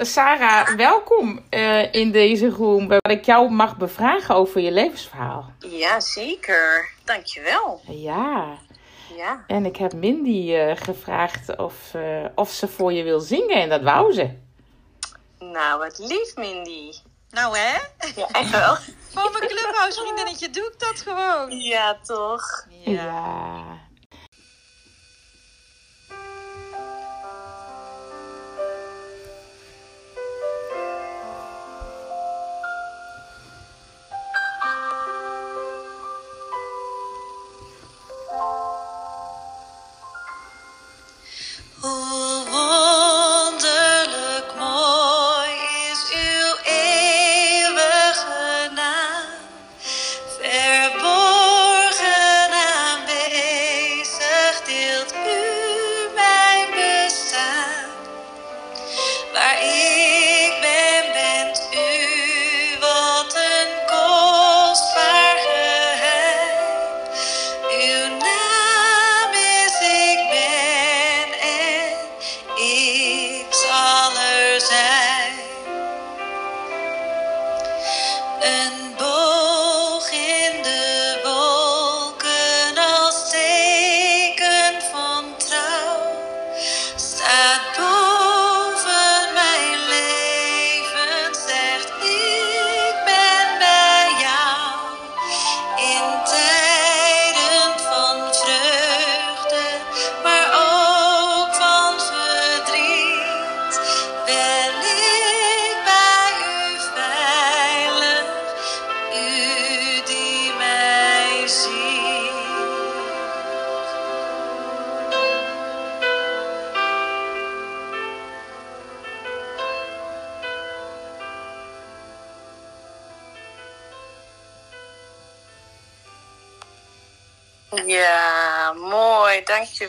Sarah, welkom uh, in deze room waar ik jou mag bevragen over je levensverhaal. Ja, zeker. Dankjewel. Ja. Ja. En ik heb Mindy uh, gevraagd of, uh, of ze voor je wil zingen en dat wou ze. Nou, wat lief Mindy. Nou hè? Ja, echt wel. Voor mijn clubhouse vriendinnetje doe ik dat gewoon. Ja, toch? Ja. ja.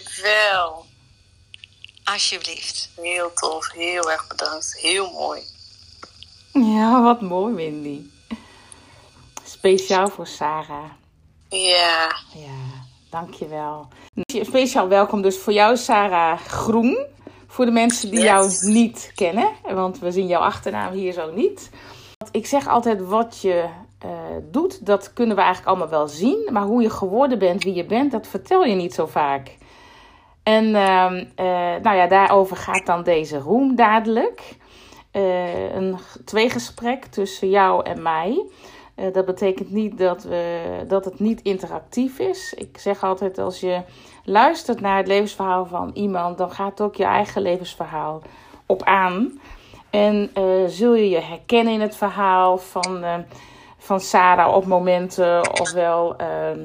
Dankjewel. Alsjeblieft. Heel tof. Heel erg bedankt. Heel mooi. Ja, wat mooi, Wendy. Speciaal voor Sarah. Ja. Ja, dankjewel. Speciaal welkom dus voor jou, Sarah Groen. Voor de mensen die Yes. jou niet kennen, want we zien jouw achternaam hier zo niet. Ik zeg altijd wat je eh, doet, dat kunnen we eigenlijk allemaal wel zien. Maar hoe je geworden bent, wie je bent, dat vertel je niet zo vaak. En ehm, eh, nou ja, daarover gaat dan deze room dadelijk. Eh, een tweegesprek tussen jou en mij. Eh, dat betekent niet dat, we, dat het niet interactief is. Ik zeg altijd, als je luistert naar het levensverhaal van iemand, dan gaat ook je eigen levensverhaal op aan. En zul je je herkennen in het verhaal van, eh, van Sarah op momenten, ofwel ehm,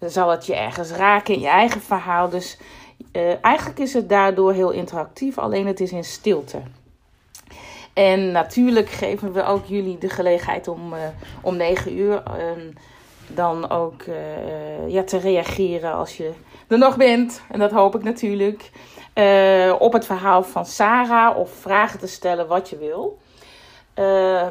zal het je ergens raken in je eigen verhaal. Dus eh, eigenlijk is het daardoor heel interactief, alleen het is in stilte. En natuurlijk geven we ook jullie de gelegenheid om, eh, om 9 uur ehm, dan ook eh, ja, te reageren als je er nog bent. En dat hoop ik natuurlijk. op het verhaal van Sarah of vragen te stellen wat je wil.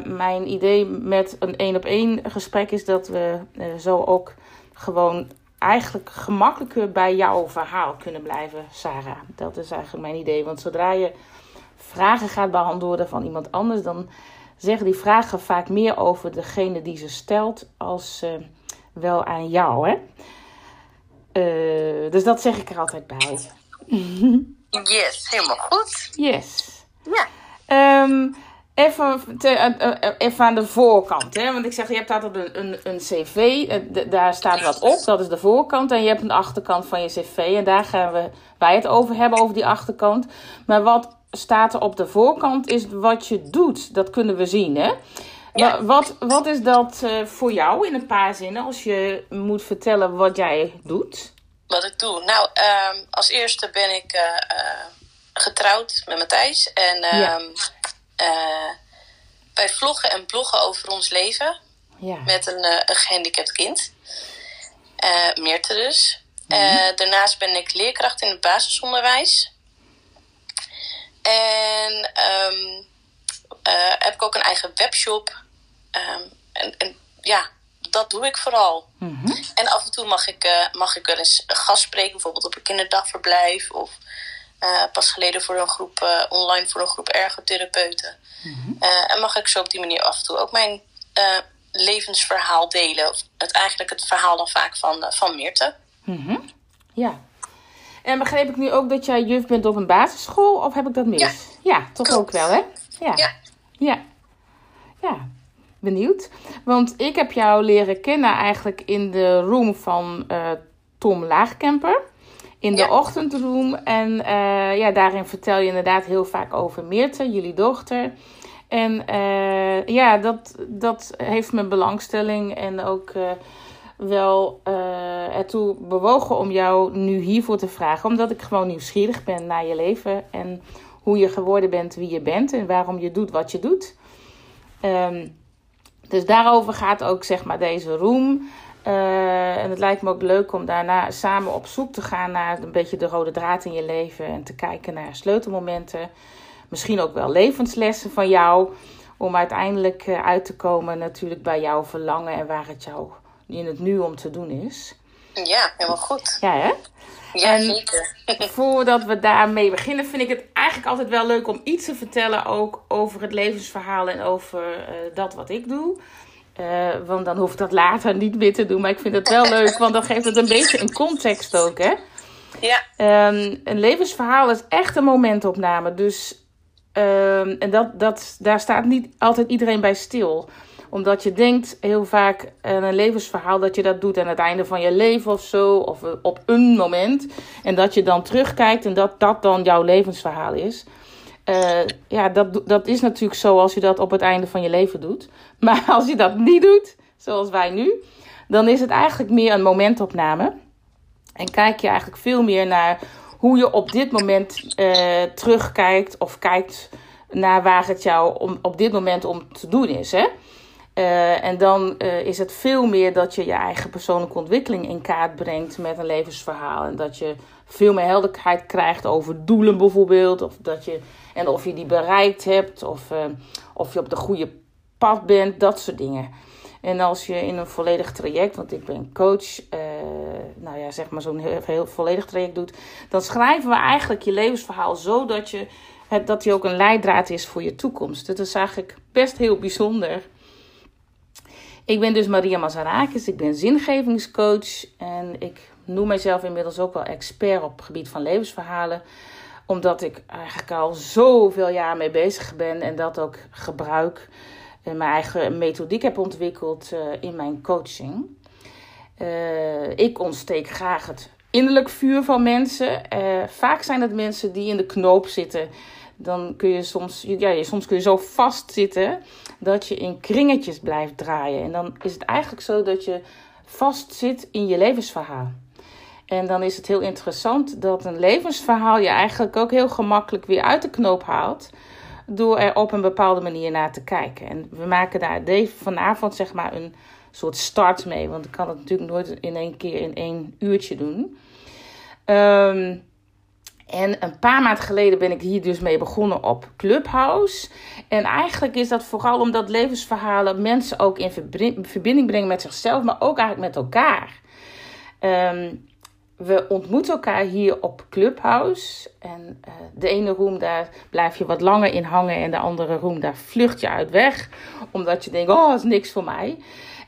Mijn idee met een één op één gesprek is dat we zo ook gewoon eigenlijk gemakkelijker bij jouw verhaal kunnen blijven, Sarah. Dat is eigenlijk mijn idee. Want zodra je vragen gaat beantwoorden van iemand anders, dan zeggen die vragen vaak meer over degene die ze stelt als eh, wel aan jou. Hè? Eh, dus dat zeg ik er altijd bij. Yes, helemaal goed. Yes. Ja. Ehm, even, te- eh, eh, even aan de voorkant. Hè? Want ik zeg, je hebt altijd een, een, een cv. eh, daar staat wat op. Dat is de voorkant. En je hebt een achterkant van je cv. En daar gaan we, wij het over hebben, over die achterkant. Maar wat staat er op de voorkant is wat je doet. Dat kunnen we zien, hè? Ja. Wa- Wat, wat is dat eh, voor jou in een paar zinnen als je moet vertellen wat jij doet? Wat ik doe? Nou, ehm, als eerste ben ik eh, eh, getrouwd met Matthijs. En Ja. Eh, wij vloggen en bloggen over ons leven. Ja. met een, eh, een gehandicapt kind. Eh Meerte dus. Eh, daarnaast ben ik leerkracht in het basisonderwijs. En ehm, eh, heb ik ook een eigen webshop. Ehm, en, en ja, dat doe ik vooral. Mhm. En af en toe mag ik, mag ik wel eens een gast spreken, bijvoorbeeld op een kinderdagverblijf. Of eh, pas geleden voor een groep eh, online voor een groep ergotherapeuten. Eh, en mag ik zo op die manier af en toe ook mijn levensverhaal delen. Of Het, eigenlijk het verhaal dan vaak van, van Meerte. Mhm. Ja. En begreep ik nu ook dat jij juf bent op een basisschool? Of heb ik dat mis? Ja. Ja, toch Klopt. ook wel, hè? Ja. Ja. Ja. Ja. Benieuwd. Want ik heb jou leren kennen eigenlijk in de room van Tom Laagkemper. In de Ja. ochtendroom. En eh, ja, daarin vertel je inderdaad heel vaak over Meerte, jullie dochter. En eh, ja, dat, dat heeft mijn belangstelling en ook eh, wel ertoe bewogen om jou nu hiervoor te vragen. Omdat ik gewoon nieuwsgierig ben naar je leven en hoe je geworden bent wie je bent en waarom je doet wat je doet. Ehm, dus daarover gaat ook zeg maar deze room. Eh, en het lijkt me ook leuk om daarna samen op zoek te gaan naar een beetje de rode draad in je leven. En te kijken naar sleutelmomenten. Misschien ook wel levenslessen van jou. Om uiteindelijk eh, uit te komen natuurlijk bij jouw verlangen en waar het jou in het nu om te doen is. Ja, helemaal goed. Ja, hè? Ja, En- zeker. Voordat we daarmee beginnen, vind ik het eigenlijk altijd wel leuk om iets te vertellen ook over het levensverhaal en over eh, dat wat ik doe. Eh, want dan hoef ik dat later niet meer te doen. Maar ik vind het wel leuk, want dan geeft het een beetje een context ook, hè? Ja, Ehm, een levensverhaal is echt een momentopname. Dus ehm, en dat, dat, daar staat niet altijd iedereen bij stil. Omdat je denkt heel vaak aan een levensverhaal dat je dat doet aan het einde van je leven of zo. Of op een moment. En dat je dan terugkijkt en dat dat dan jouw levensverhaal is. Eh, ja, dat, dat is natuurlijk zo als je dat op het einde van je leven doet. Maar als je dat niet doet, zoals wij nu, dan is het eigenlijk meer een momentopname. En kijk je eigenlijk veel meer naar hoe je op dit moment eh, terugkijkt of kijkt naar waar het jou om, op dit moment om te doen is. Hè? Eh, en dan is het veel meer dat je je eigen persoonlijke ontwikkeling in kaart brengt met een levensverhaal. En dat je veel meer helderheid krijgt over doelen bijvoorbeeld. Of dat je, en of je die bereikt hebt. Of, eh, of je op de goede pad bent. Dat soort dingen. En als je in een volledig traject, want ik ben coach, eh, nou ja, zeg maar zo'n heel, heel volledig traject doet, dan schrijven we eigenlijk je levensverhaal zo dat, je, het, dat die ook een leidraad is voor je toekomst. Dat is eigenlijk best heel bijzonder. Ik ben dus Maria Mazarakis, ik ben zingevingscoach en ik noem mezelf inmiddels ook wel expert op het gebied van levensverhalen omdat ik eigenlijk al zoveel jaar mee bezig ben en dat ook gebruik en mijn eigen methodiek heb ontwikkeld uh, in mijn coaching. Uh, ik ontsteek graag het innerlijk vuur van mensen. Uh, vaak zijn het mensen die in de knoop zitten. Dan kun je soms, ja, soms kun je zo vastzitten dat je in kringetjes blijft draaien. En dan is het eigenlijk zo dat je vastzit in je levensverhaal. En dan is het heel interessant dat een levensverhaal je eigenlijk ook heel gemakkelijk weer uit de knoop haalt door er op een bepaalde manier naar te kijken. En we maken daar vanavond zeg maar een soort start mee. Want ik kan het natuurlijk nooit in één keer in één uurtje doen. Um, en een paar maanden geleden ben ik hier dus mee begonnen op Clubhouse. En eigenlijk is dat vooral omdat levensverhalen mensen ook in verbinding brengen met zichzelf, maar ook eigenlijk met elkaar. Um, we ontmoeten elkaar hier op Clubhouse. En uh, de ene room, daar blijf je wat langer in hangen. En de andere room, daar vlucht je uit weg. Omdat je denkt, oh, dat is niks voor mij.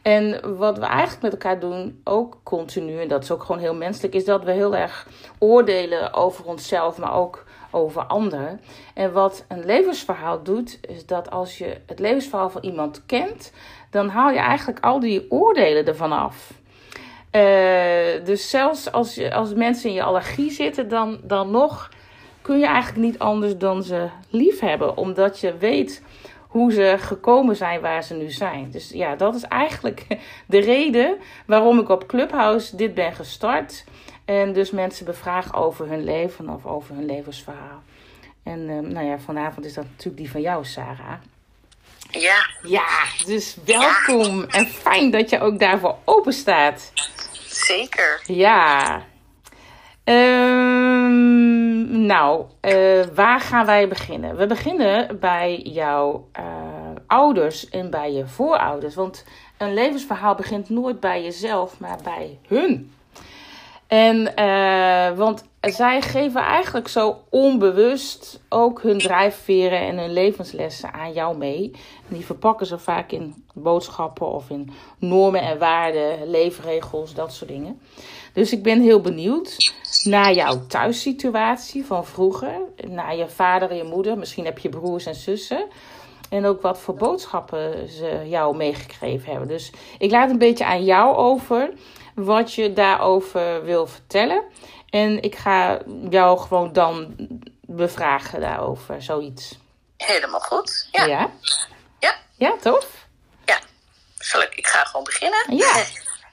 En wat we eigenlijk met elkaar doen, ook continu, en dat is ook gewoon heel menselijk, is dat we heel erg oordelen over onszelf, maar ook over anderen. En wat een levensverhaal doet, is dat als je het levensverhaal van iemand kent, dan haal je eigenlijk al die oordelen ervan af. Uh, dus zelfs als, als mensen in je allergie zitten, dan, dan nog kun je eigenlijk niet anders dan ze lief hebben. Omdat je weet hoe ze gekomen zijn waar ze nu zijn. Dus ja, dat is eigenlijk de reden waarom ik op Clubhouse dit ben gestart. En dus mensen bevraag over hun leven of over hun levensverhaal. En uh, nou ja, vanavond is dat natuurlijk die van jou, Sarah. Ja. Ja, dus welkom. Ja. En fijn dat je ook daarvoor open staat. Zeker. Ja. Um, nou, uh, waar gaan wij beginnen? We beginnen bij jouw uh, ouders en bij je voorouders. Want een levensverhaal begint nooit bij jezelf, maar bij hun. En, uh, want zij geven eigenlijk zo onbewust ook hun drijfveren en hun levenslessen aan jou mee. Die verpakken ze vaak in boodschappen of in normen en waarden, leefregels, dat soort dingen. Dus ik ben heel benieuwd naar jouw thuissituatie van vroeger. Naar je vader en je moeder. Misschien heb je broers en zussen. En ook wat voor boodschappen ze jou meegegeven hebben. Dus ik laat een beetje aan jou over wat je daarover wil vertellen. En ik ga jou gewoon dan bevragen daarover, zoiets. Helemaal goed. Ja. Ja, Ja. ja tof? Ja. Zal ik, ik ga gewoon beginnen. Ja.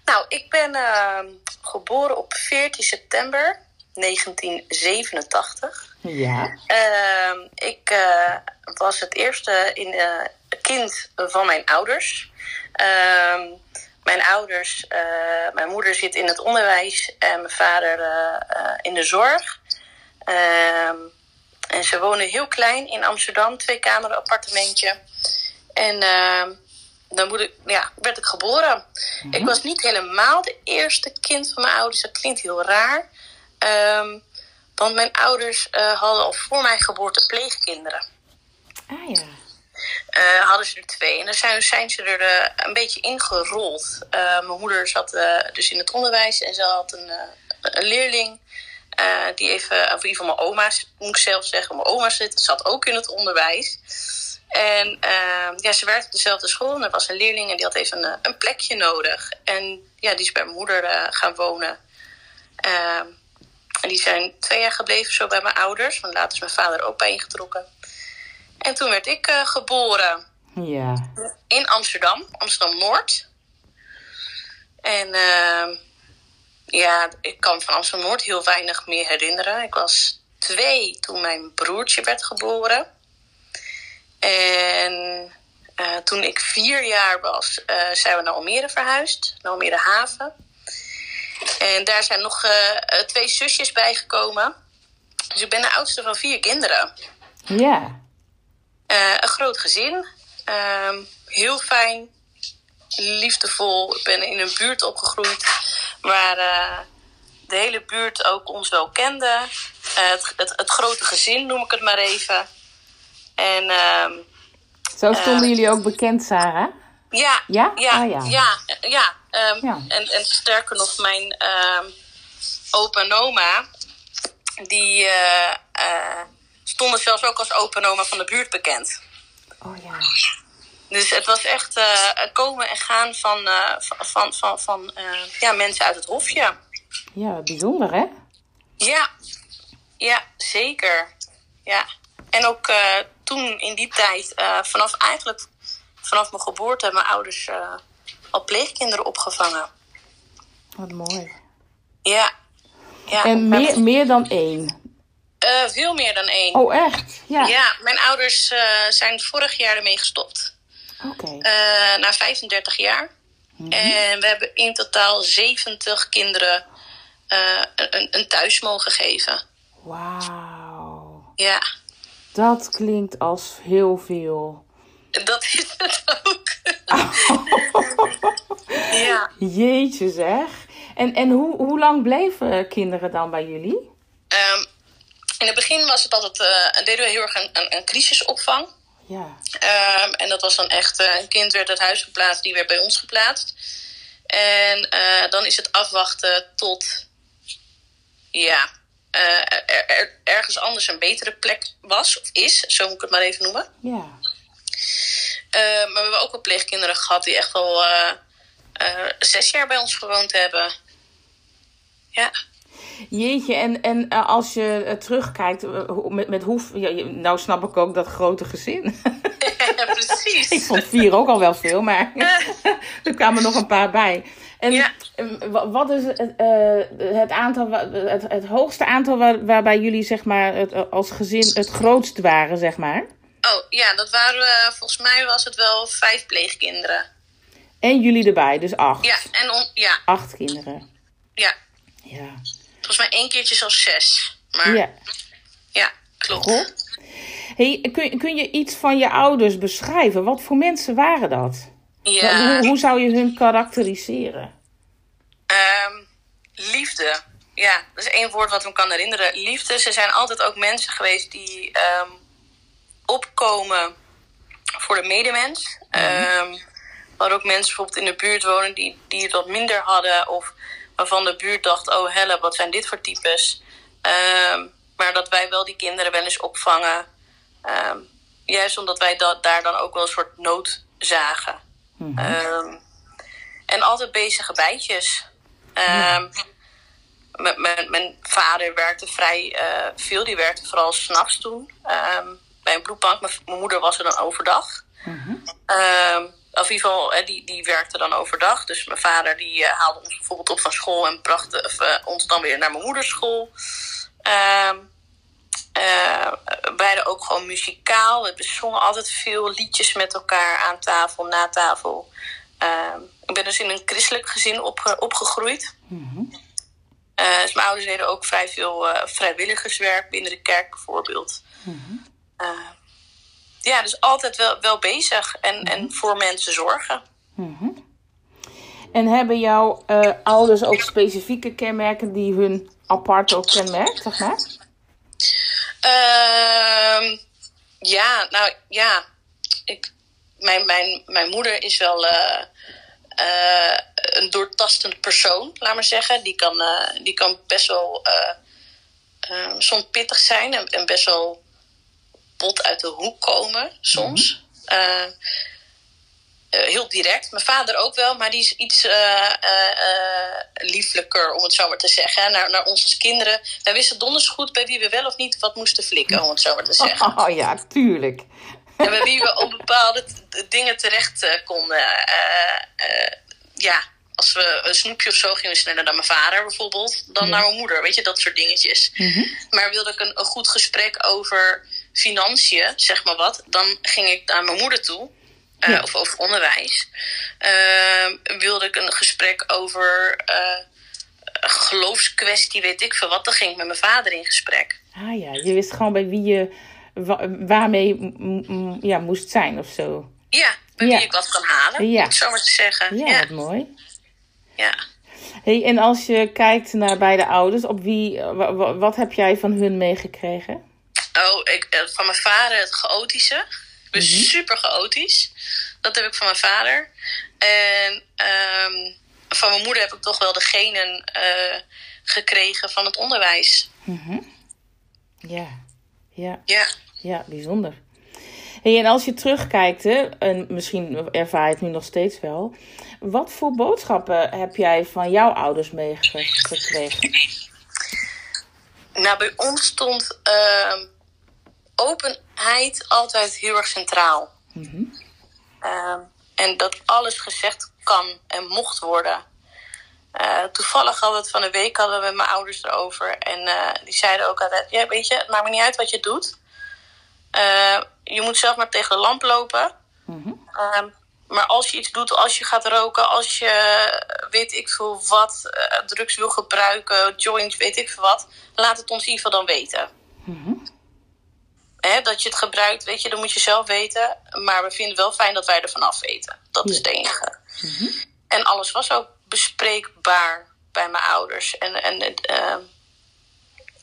Nou, ik ben ehm, geboren op 14 september 1987. Ja. Ehm, ik eh, was het eerste in, eh, kind van mijn ouders. Mijn ouders, eh, mijn moeder zit in het onderwijs en mijn vader eh, eh, in de zorg. Ehm, en ze wonen heel klein in Amsterdam, twee kamer appartementje. En ehm, dan moet ik, ja, werd ik geboren. Ik was niet helemaal de eerste kind van mijn ouders. Dat klinkt heel raar. Ehm, want mijn ouders eh, hadden al voor mijn geboorte pleegkinderen. Ah ja. Eh, hadden ze er twee. En dan zijn, zijn ze er eh, een beetje ingerold. Eh mijn moeder zat dus in het onderwijs en ze had een, een leerling. die even, of in ieder geval mijn oma, moet ik zelf zeggen, mijn oma zat ook in het onderwijs. En eh, ja, ze werkte op dezelfde school en er was een leerling en die had even een, een plekje nodig. En ja, die is bij mijn moeder gaan wonen. Eh, en die zijn twee jaar gebleven zo bij mijn ouders, want later is mijn vader ook bij ingetrokken. En toen werd ik eh, geboren Ja. in Amsterdam, Amsterdam Noord. En ehm, ja, ik kan van Amsterdam Noord heel weinig meer herinneren. Ik was twee toen mijn broertje werd geboren. En eh, toen ik vier jaar was, eh, zijn we naar Almere verhuisd, naar Almere Haven. En daar zijn nog twee zusjes bijgekomen. Dus ik ben de oudste van vier kinderen. Ja. Eh, een groot gezin. Ehm, heel fijn. Liefdevol. Ik ben in een buurt opgegroeid waar eh, de hele buurt ook ons wel kende. Eh, het, het, het grote gezin noem ik het maar even. En ehm, Zo stonden jullie ook bekend, Sarah? ja, Ja? ja, Ah, ja. ja, ja, ehm, Ja. En, en sterker nog, mijn ehm, opa en oma, die stonden zelfs ook als opa en oma van de buurt bekend. Oh ja. Dus het was echt eh, komen en gaan van, eh, van, van, van, eh, ja, mensen uit het hofje. Ja, bijzonder hè? Ja, ja, zeker. Ja. En ook toen in die tijd, vanaf eigenlijk vanaf mijn geboorte, hebben mijn ouders al pleegkinderen opgevangen. Wat mooi. Ja. ja. En meer, meer dan één. Eh, veel meer dan één. Oh, echt? Ja. Ja, mijn ouders eh, zijn vorig jaar ermee gestopt. Oké. Eh, na 35 jaar. En we hebben in totaal 70 kinderen een, een- een thuis mogen geven. Wauw. Ja, Dat klinkt als heel veel. dat is het ook. ja. Jeetje zeg. En, en hoe, hoe lang bleven kinderen dan bij jullie? Ehm, in het begin was het altijd, eh, deden we heel erg een, een, een crisisopvang. Ja. Ehm, en dat was dan echt, eh, een kind werd uit huis geplaatst, die werd bij ons geplaatst. En eh, dan is het afwachten tot, ja, eh, er, er- ergens anders een betere plek was, of is, zo moet ik het maar even noemen. Ja. Eh, maar we hebben ook wel pleegkinderen gehad die echt wel eh, zes jaar bij ons gewoond hebben. Ja. Jeetje, en, en eh, als je eh, terugkijkt, eh, met, met hoe... Ja, nou snap ik ook dat grote gezin. precies. ik vond vier ook al wel veel, maar er kwamen nog een paar bij. En Ja. wa- wat is het, het, aantal, het, het hoogste aantal waar, waarbij jullie zeg maar, het, als gezin het grootst waren, zeg maar? Oh ja, dat waren, volgens mij was het wel vijf pleegkinderen. En jullie erbij, dus acht. Ja, en on, ja, Acht kinderen. ja, Ja. Volgens mij één keertje zelfs zes. Maar ja, ja. klopt. Goh. Hey, kun, kun je iets van je ouders beschrijven? Wat voor mensen waren dat? Ja, Hoe, hoe zou je hun karakteriseren? ehm, liefde. ja, dat is één woord wat me kan herinneren. Liefde. Ze zijn altijd ook mensen geweest die ehm, opkomen voor de medemens. Mm waar ook mensen bijvoorbeeld in de buurt wonen die, die het wat minder hadden. Of waarvan de buurt dacht, oh helle, wat zijn dit voor types. Ehm, maar dat wij wel die kinderen wel eens opvangen. Ehm, juist omdat wij dat, daar dan ook wel een soort nood zagen. Mhm. en altijd bezige bijtjes. Mijn, vader werkte vrij uh, veel. Die werkte vooral s'nachts toen. bij een bloedbank. Mijn, moeder was er dan overdag. Mm of in ieder geval, die, die werkte dan overdag. Dus mijn vader die uh, haalde ons bijvoorbeeld op van school en bracht of, uh, ons dan weer naar mijn moeders school. Uh, beide ook gewoon muzikaal. We zongen altijd veel liedjes met elkaar aan tafel, na tafel. Ehm, ik ben dus in een christelijk gezin opge opgegroeid. Mm -hmm. dus mijn ouders deden ook vrij veel vrijwilligerswerk binnen de kerk bijvoorbeeld. Mm -hmm ja, dus altijd wel, wel bezig en, en mhm. voor mensen zorgen. Mhm. En hebben jouw uh, ouders ook specifieke kenmerken die hun apart ook kenmerkt, zeg maar? Uh, ja, nou ja. Ik, mijn, mijn, mijn moeder is wel uh, uh, een doortastend persoon, laat maar zeggen. Die kan, die kan best wel soms pittig zijn en, en best wel bot uit de hoek komen, soms. Mhm. Eh, eh, heel direct. Mijn vader ook wel, maar die is iets uh, lieflijker, om het zo maar te zeggen. Naar, naar ons als kinderen. Wij wisten donders goed bij wie we wel of niet wat moesten flikken, om het zo maar te zeggen. Oh ja, tuurlijk. En bij wie we op bepaalde dingen terecht konden. ja, als we een snoepje of zo gingen sneller naar mijn vader bijvoorbeeld, dan naar mijn moeder. Weet je, dat soort dingetjes. Mhm. Maar wilde ik een, een goed gesprek over financiën, zeg maar wat, dan ging ik naar mijn moeder toe. Uh, Of over onderwijs. Uh, wilde ik een gesprek over uh, geloofskwestie, weet ik veel wat. Dan ging ik met mijn vader in gesprek. Ah ja, je wist gewoon bij wie je waarmee ja, moest zijn of zo. Ja, bij wie ik wat kan halen, ja. om het zo maar te zeggen. Ja, ja. wat mooi. Ja. Hey, en als je kijkt naar beide ouders, op wie, wat heb jij van hun meegekregen? Oh, ik, eh, van mijn vader het chaotische. Dus mm super chaotisch. Dat heb ik van mijn vader. En um, van mijn moeder heb ik toch wel de genen uh, gekregen van het onderwijs. Mm Ja, ja. Ja. Ja, bijzonder. Hey, en als je terugkijkt, hè, en misschien ervaar je het nu nog steeds wel. Wat voor boodschappen heb jij van jouw ouders meegekregen? Nou, bij ons stond uh, openheid altijd heel erg centraal. Mhm. Ehm, en dat alles gezegd kan en mocht worden. Uh, toevallig hadden we het van de week hadden we met mijn ouders erover. En uh, die zeiden ook altijd: Ja, weet je, het maakt me niet uit wat je doet. Uh, je moet zelf maar tegen de lamp lopen. Mm maar als je iets doet, als je gaat roken, als je weet ik veel wat, drugs wil gebruiken, joints, weet ik veel wat, laat het ons in ieder geval dan weten. Mm hè, dat je het gebruikt, weet je, dat moet je zelf weten. Maar we vinden het wel fijn dat wij er vanaf weten. Dat is het enige. Mhm. En alles was ook bespreekbaar bij mijn ouders. En, en, uh,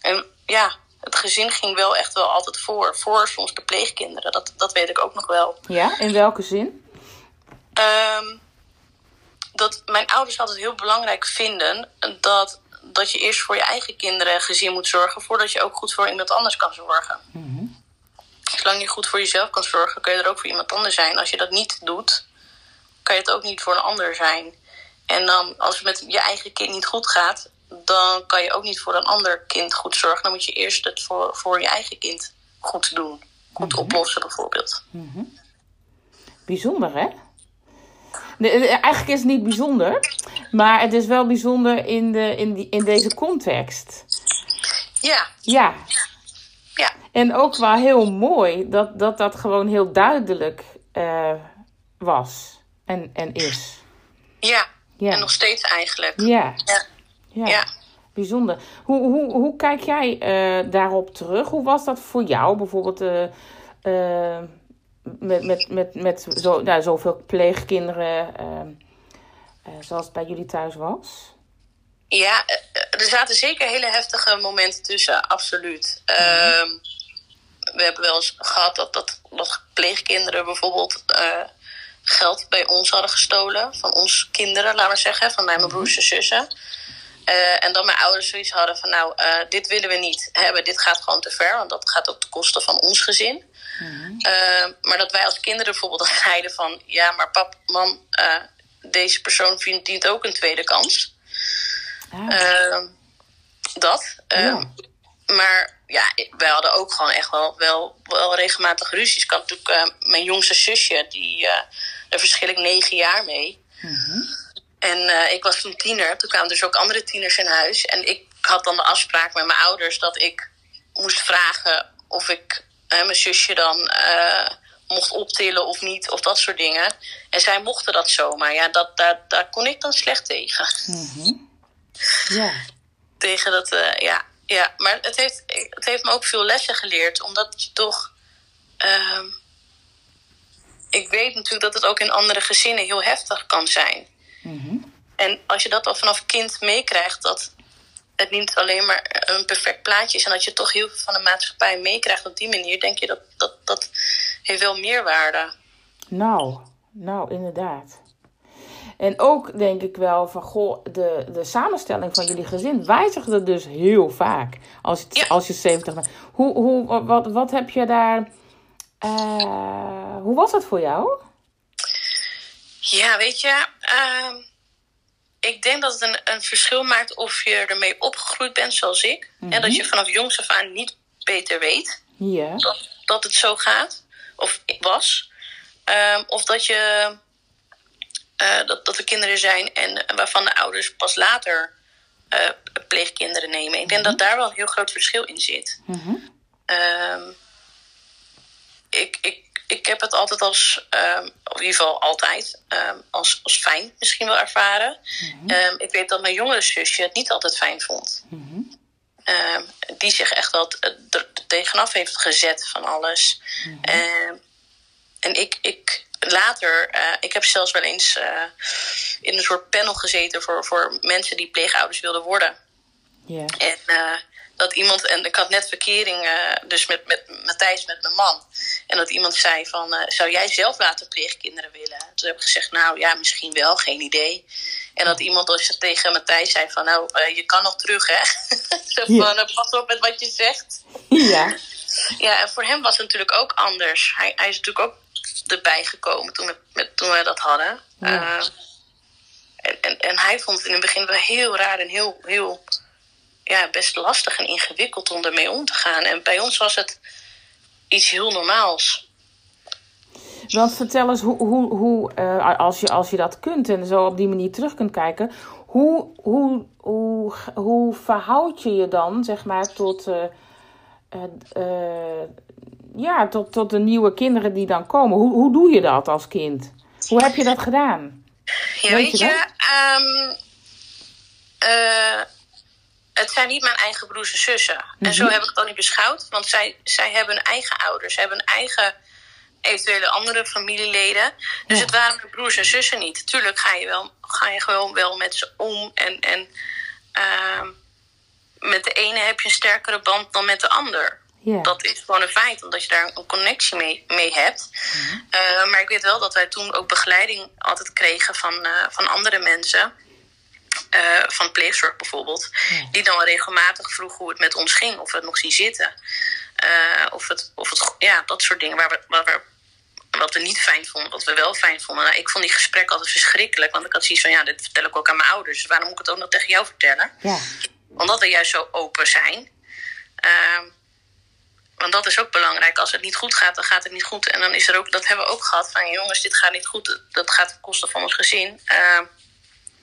en ja, het gezin ging wel echt wel altijd voor. Voor soms de pleegkinderen. Dat, dat weet ik ook nog wel. Ja, in welke zin? Um, dat mijn ouders altijd heel belangrijk vinden dat, dat je eerst voor je eigen kinderen gezin moet zorgen voordat je ook goed voor iemand anders kan zorgen. Mm Zolang je goed voor jezelf kan zorgen, kun je er ook voor iemand anders zijn. Als je dat niet doet, kan je het ook niet voor een ander zijn. En dan, als het met je eigen kind niet goed gaat, dan kan je ook niet voor een ander kind goed zorgen. Dan moet je eerst het voor, voor je eigen kind goed doen. Goed mhm. oplossen, bijvoorbeeld. Mm Bijzonder, hè? Nee, eigenlijk is het niet bijzonder, maar het is wel bijzonder in, de, in, die, in deze context. Ja. Ja. Ja. En ook wel heel mooi dat dat, dat gewoon heel duidelijk uh, was en, en is. Ja. ja, en nog steeds eigenlijk. Ja. Ja. ja. ja. Bijzonder. Hoe, hoe, hoe kijk jij uh, daarop terug? Hoe was dat voor jou bijvoorbeeld uh, met, met, met, met zo, nou, zoveel pleegkinderen zoals het bij jullie thuis was? Ja, er zaten zeker hele heftige momenten tussen, absoluut. Ehm, we hebben wel eens gehad dat, dat, dat pleegkinderen bijvoorbeeld eh, geld bij ons hadden gestolen. Van ons kinderen, laten we zeggen, van mijn broers en zussen. Eh, en dan mijn ouders zoiets hadden van, nou, eh, dit willen we niet hebben, dit gaat gewoon te ver, want dat gaat ook ten koste van ons gezin. Eh, maar dat wij als kinderen bijvoorbeeld zeiden van, ja, maar pap, mam, eh, deze persoon verdient ook een tweede kans. Ah, Eh, dat. Eh, Ja. Maar ja, wij hadden ook gewoon echt wel, wel, wel regelmatig ruzies. Ik had natuurlijk eh, mijn jongste zusje, die, eh, daar verschil ik negen jaar mee. En eh, ik was toen tiener. Toen kwamen dus ook andere tieners in huis. En ik had dan de afspraak met mijn ouders dat ik moest vragen of ik mijn zusje dan eh, mocht optillen of niet, of dat soort dingen. En zij mochten dat zomaar. Ja, dat, daar, daar kon ik dan slecht tegen. Ja. Tegen dat, eh, ja. ja. Maar het heeft, het heeft me ook veel lessen geleerd, omdat je toch. ehm, ik weet natuurlijk dat het ook in andere gezinnen heel heftig kan zijn. En als je dat al vanaf kind meekrijgt, dat het niet alleen maar een perfect plaatje is. En dat je toch heel veel van de maatschappij meekrijgt op die manier, denk je dat dat, dat heeft wel meerwaarde. Nou, nou inderdaad. En ook denk ik wel van, goh, de, de samenstelling van jullie gezin wijzigde dus heel vaak. Als Ja. als je 70 bent. Hoe, hoe, wat, wat heb je daar... eh, hoe was dat voor jou? Ja, weet je, ehm, ik denk dat het een, een verschil maakt of je ermee opgegroeid bent zoals ik. En dat je vanaf jongs af aan niet beter weet. Ja. dat, dat het zo gaat, of was. Ehm, of dat je eh, dat, dat er kinderen zijn en waarvan de ouders pas later eh, pleegkinderen nemen. Ik denk dat daar wel een heel groot verschil in zit. Ehm, ik, ik, ik heb het altijd als, of in ieder geval altijd, ehm, als, als fijn misschien wel ervaren. Ehm, ik weet dat mijn jongere zusje het niet altijd fijn vond. Die zich echt wel t- er tegenaf heeft gezet van alles. En ik, ik later, eh, ik heb zelfs wel eens eh, in een soort panel gezeten voor, voor mensen die pleegouders wilden worden. En eh, dat iemand, en ik had net verkering, dus met, met Matthijs, met mijn man. En dat iemand zei van, zou jij zelf later pleegkinderen willen? Toen heb ik gezegd, nou ja, misschien wel, geen idee. En dat iemand dus tegen Matthijs zei van, nou, je kan nog terug, hè? Zo Ja. van, pas op met wat je zegt. Ja. Ja, en voor hem was het natuurlijk ook anders. Hij, hij is natuurlijk ook erbij gekomen toen, we- met, toen we dat hadden. Ja. Eh, en, en, en hij vond het in het begin wel heel raar en heel, heel ja, best lastig en ingewikkeld om ermee om te gaan. En bij ons was het iets heel normaals. Want vertel eens hoe, hoe, hoe eh, als, je, als je dat kunt en zo op die manier terug kunt kijken, hoe, hoe, hoe, hoe verhoud je je dan, zeg maar, tot, eh, eh, ja, tot, tot de nieuwe kinderen die dan komen? Hoe, hoe doe je dat als kind? Hoe heb je dat gedaan? Ja, Weet weet je je, ehm, eh, het zijn niet mijn eigen broers en zussen. En zo heb ik het al niet beschouwd, want zij, zij hebben hun eigen ouders, hebben hun eigen eventuele andere familieleden. Dus Ja. het waren mijn broers en zussen niet. Tuurlijk ga je, wel, ga je gewoon wel met ze om en, en ehm, met de ene heb je een sterkere band dan met de ander. Dat is gewoon een feit, omdat je daar een connectie mee, mee hebt. Eh, maar ik weet wel dat wij toen ook begeleiding altijd kregen van, eh, van andere mensen. eh, van pleegzorg bijvoorbeeld. Die dan regelmatig vroegen hoe het met ons ging. Of we het nog zien zitten. Of het, of het, ja, dat soort dingen waar we, waar we, wat we niet fijn vonden, wat we wel fijn vonden. Nou, ik vond die gesprekken altijd verschrikkelijk. Want ik had zoiets van, ja, dit vertel ik ook aan mijn ouders. Dus waarom moet ik het ook nog tegen jou vertellen? Ja. Omdat we juist zo open zijn. Ehm, want dat is ook belangrijk. Als het niet goed gaat, dan gaat het niet goed. En dan is er ook, dat hebben we ook gehad van jongens, dit gaat niet goed. Dat gaat ten koste van ons gezin. Ehm,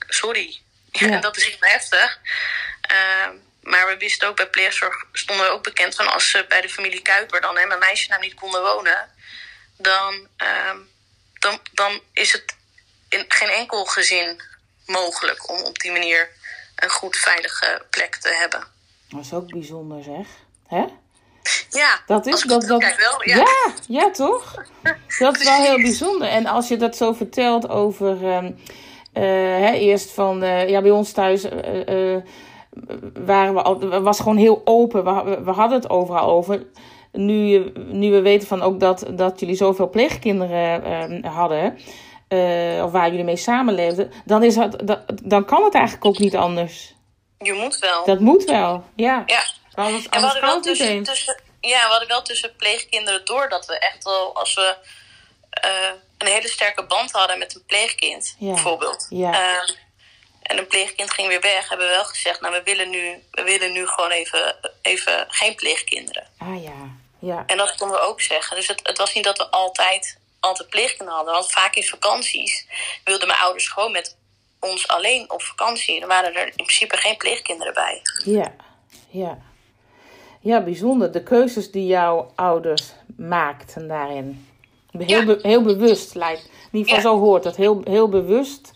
sorry. Ja. En dat is heel heftig. Ehm, maar we wisten ook bij pleegzorg, stonden we ook bekend van als ze bij de familie Kuiper dan, hè, mijn meisjesnaam niet konden wonen. Dan, ehm, dan, dan is het in geen enkel gezin mogelijk om op die manier een goed veilige plek te hebben. Dat is ook bijzonder, zeg. Hè? Ja, Dat is dat, dat, wel. Ja. ja, ja, toch? Dat is wel heel bijzonder. En als je dat zo vertelt over, ehm, eh, hè, eerst van, eh, ja, bij ons thuis, eh, waren we al, was gewoon heel open. We, we hadden het overal over. Nu, nu we weten van ook dat, dat jullie zoveel pleegkinderen ehm, hadden, of waar jullie mee samenleefden, dan, is het, dat, dan kan het eigenlijk ook niet anders. Je moet wel. Dat moet wel, ja. Ja. Anders, En we hadden wel tussen, ja, we hadden wel tussen pleegkinderen door dat we echt wel, als we eh, een hele sterke band hadden met een pleegkind, Ja. bijvoorbeeld. Ja. Ehm, en een pleegkind ging weer weg, hebben we wel gezegd, nou we willen nu, we willen nu gewoon even, even geen pleegkinderen. Ah ja, ja. En dat konden we ook zeggen. Dus het, het was niet dat we altijd, altijd pleegkinderen hadden. Want vaak in vakanties wilden mijn ouders gewoon met ons alleen op vakantie. Dan waren er in principe geen pleegkinderen bij. Ja, ja. Ja, bijzonder. De keuzes die jouw ouders maakten daarin. Heel, Ja. be- heel bewust lijkt. In ieder geval Ja. zo hoort het. Heel, heel bewust.